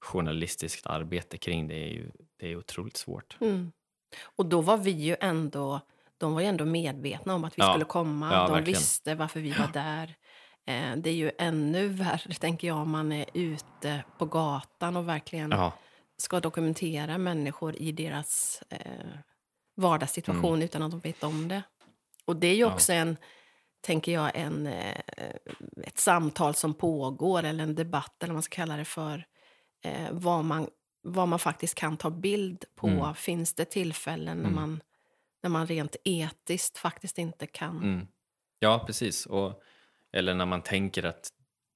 journalistiskt arbete kring det är ju det är otroligt svårt. Mm. Och då var vi ju ändå, de var ju ändå medvetna om att vi Ja. skulle komma. Ja, de verkligen. visste varför vi var där. Eh, det är ju ännu värre, tänker jag, om man är ute på gatan och verkligen Ja, ska dokumentera människor i deras eh, vardagssituation utan att de vet om det. Och det är ju Mm. Ja. också en, tänker jag, en, eh, ett samtal som pågår eller en debatt eller vad man ska kalla det för. Eh, vad, man, vad man faktiskt kan ta bild på. Mm. Finns det tillfällen när, Mm. man, när man rent etiskt faktiskt inte kan? Mm. Ja, precis. Och, eller när man tänker att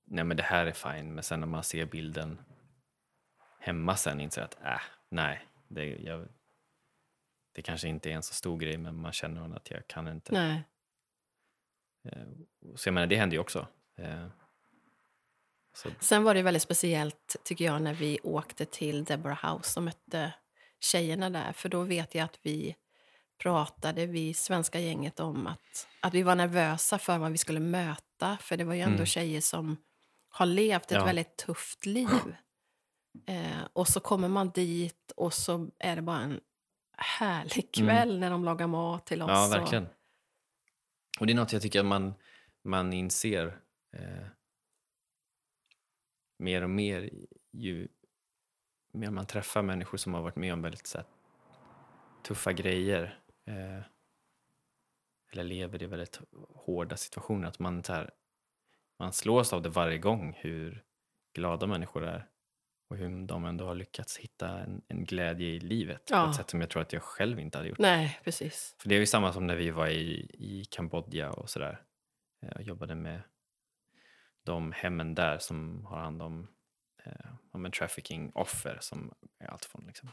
nej, men det här är fine, men sen när man ser bilden hemma sen inser att äh, nej, det, jag, det kanske inte är en så stor grej, men man känner att jag kan inte. Nej. Eh, Så jag menar, det händer ju också. Eh, Så, Sen var det väldigt speciellt, tycker jag, när vi åkte till Deborah House och mötte tjejerna där. För då vet jag att vi pratade, vi svenska gänget, om att, att vi var nervösa för vad vi skulle möta. För det var ju ändå Mm. tjejer som har levt ett Ja. väldigt tufft liv. Eh, och så kommer man dit och så är det bara en härlig kväll när de lagar mat till oss. Mm. ja, och- verkligen. Och det är något jag tycker att man, man inser eh, mer och mer ju mer man träffar människor som har varit med om väldigt så här, tuffa grejer eh, eller lever i väldigt hårda situationer. Att man, så här, man slås av det varje gång hur glada människor är och hur de ändå har lyckats hitta en, en glädje i livet på Ja. ett sätt som jag tror att jag själv inte hade gjort. Nej, precis. För det är ju samma som när vi var i, i Kambodja och sådär. Eh, och jobbade med de hemmen där som har hand om eh, om en trafficking-offer som är allt från liksom,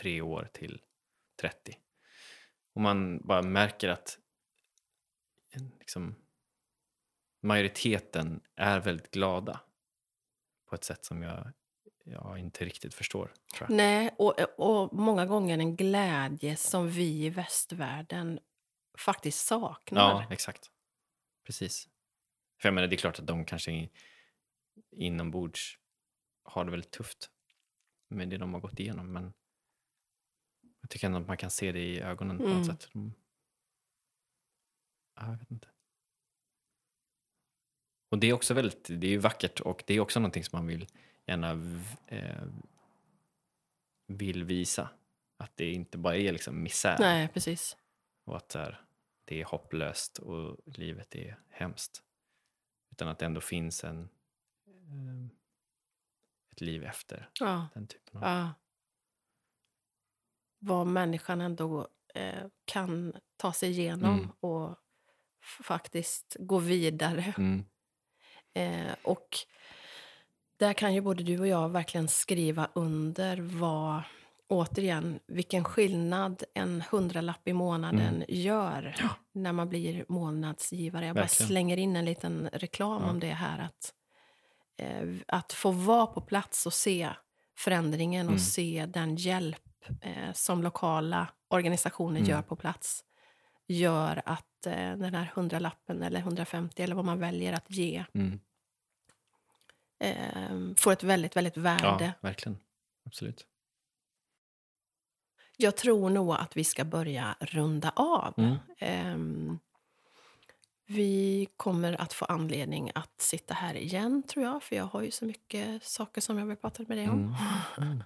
tre år till 30. Och man bara märker att liksom, majoriteten är väldigt glada på ett sätt som jag, jag inte riktigt förstår. Jag. Nej, och, och många gånger en glädje som vi i västvärlden faktiskt saknar. Ja, exakt. Precis. För jag menar, det är klart att de kanske inombords har det väldigt tufft med det de har gått igenom, men jag tycker ändå att man kan se det i ögonen på Mm. något sätt. De... Ja, jag vet inte. Och det är också väldigt, det är vackert och det är också någonting som man vill gärna eh, vill visa. Att det inte bara är liksom misär. Nej, precis. Och att här, det är hopplöst och livet är hemskt. Utan att det ändå finns en, eh, ett liv efter Ja, den typen av... ja. Vad människan ändå eh, kan ta sig igenom Mm. och faktiskt gå vidare. Mm, Eh, och där kan ju både du och jag verkligen skriva under vad, återigen, vilken skillnad en hundralapp i månaden Mm. gör när man blir månadsgivare. Jag bara Verkligen. slänger in en liten reklam Ja. om det här. Att, eh, att få vara på plats och se förändringen och Mm. se den hjälp eh, som lokala organisationer Mm. gör på plats gör att eh, den här hundralappen eller 150 eller vad man väljer att ge mm. Eh, får ett väldigt, väldigt värde. Ja, verkligen. Absolut. Jag tror nog att vi ska börja runda av. Mm. Ehm, vi kommer att få anledning att sitta här igen, tror jag. För jag har ju så mycket saker som jag vill prata med dig om. Mm.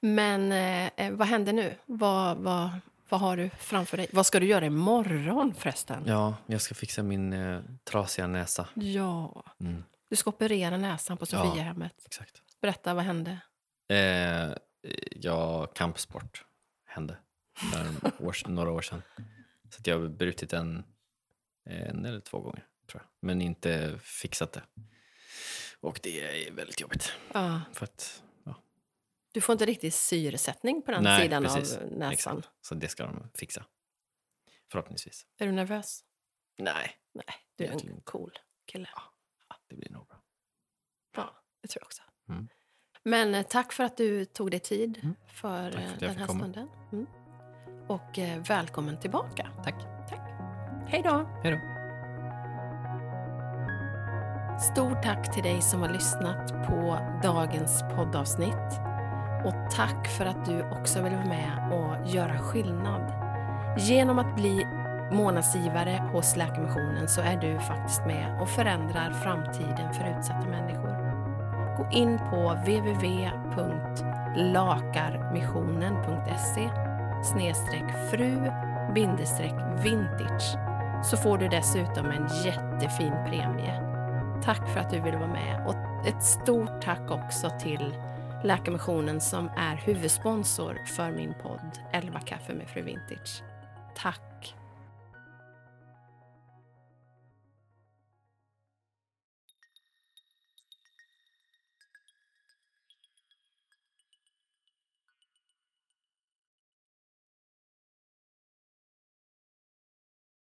Men eh, eh, vad händer nu? Vad, vad, vad har du framför dig? Vad ska du göra imorgon förresten? Ja, jag ska fixa min eh, trasiga näsa. Ja. Mm. Du ska operera näsan på Ja. Sofiahemmet. Exakt. Berätta, vad hände? Eh, ja, kampsport hände för år, några år sedan. Så jag har brutit en, en eller två gånger, tror jag. Men inte fixat det. Och det är väldigt jobbigt. Ja. För att, ja, Du får inte riktigt syresättning på den Nej, sidan precis. av näsan. exakt. Så det ska de fixa. Förhoppningsvis. Är du nervös? Nej, Nej, du är en cool kille. Det blir nog bra. Ja, det tror jag också. Mm. Men eh, tack för att du tog dig tid Mm. för, Tack för eh, den här stunden. Mm. Och eh, välkommen tillbaka. Tack. Hej då! Hej då. Stort tack till dig som har lyssnat på dagens poddavsnitt. Och tack för att du också vill vara med och göra skillnad. Genom att bli månadsgivare hos Läkarmissionen så är du faktiskt med och förändrar framtiden för utsatta människor. Gå in på www.lakarmissionen.se snedstreck fru-vintage så får du dessutom en jättefin premie. Tack för att du vill vara med och ett stort tack också till Läkarmissionen som är huvudsponsor för min podd 11 kaffe med Fru Vintage. Tack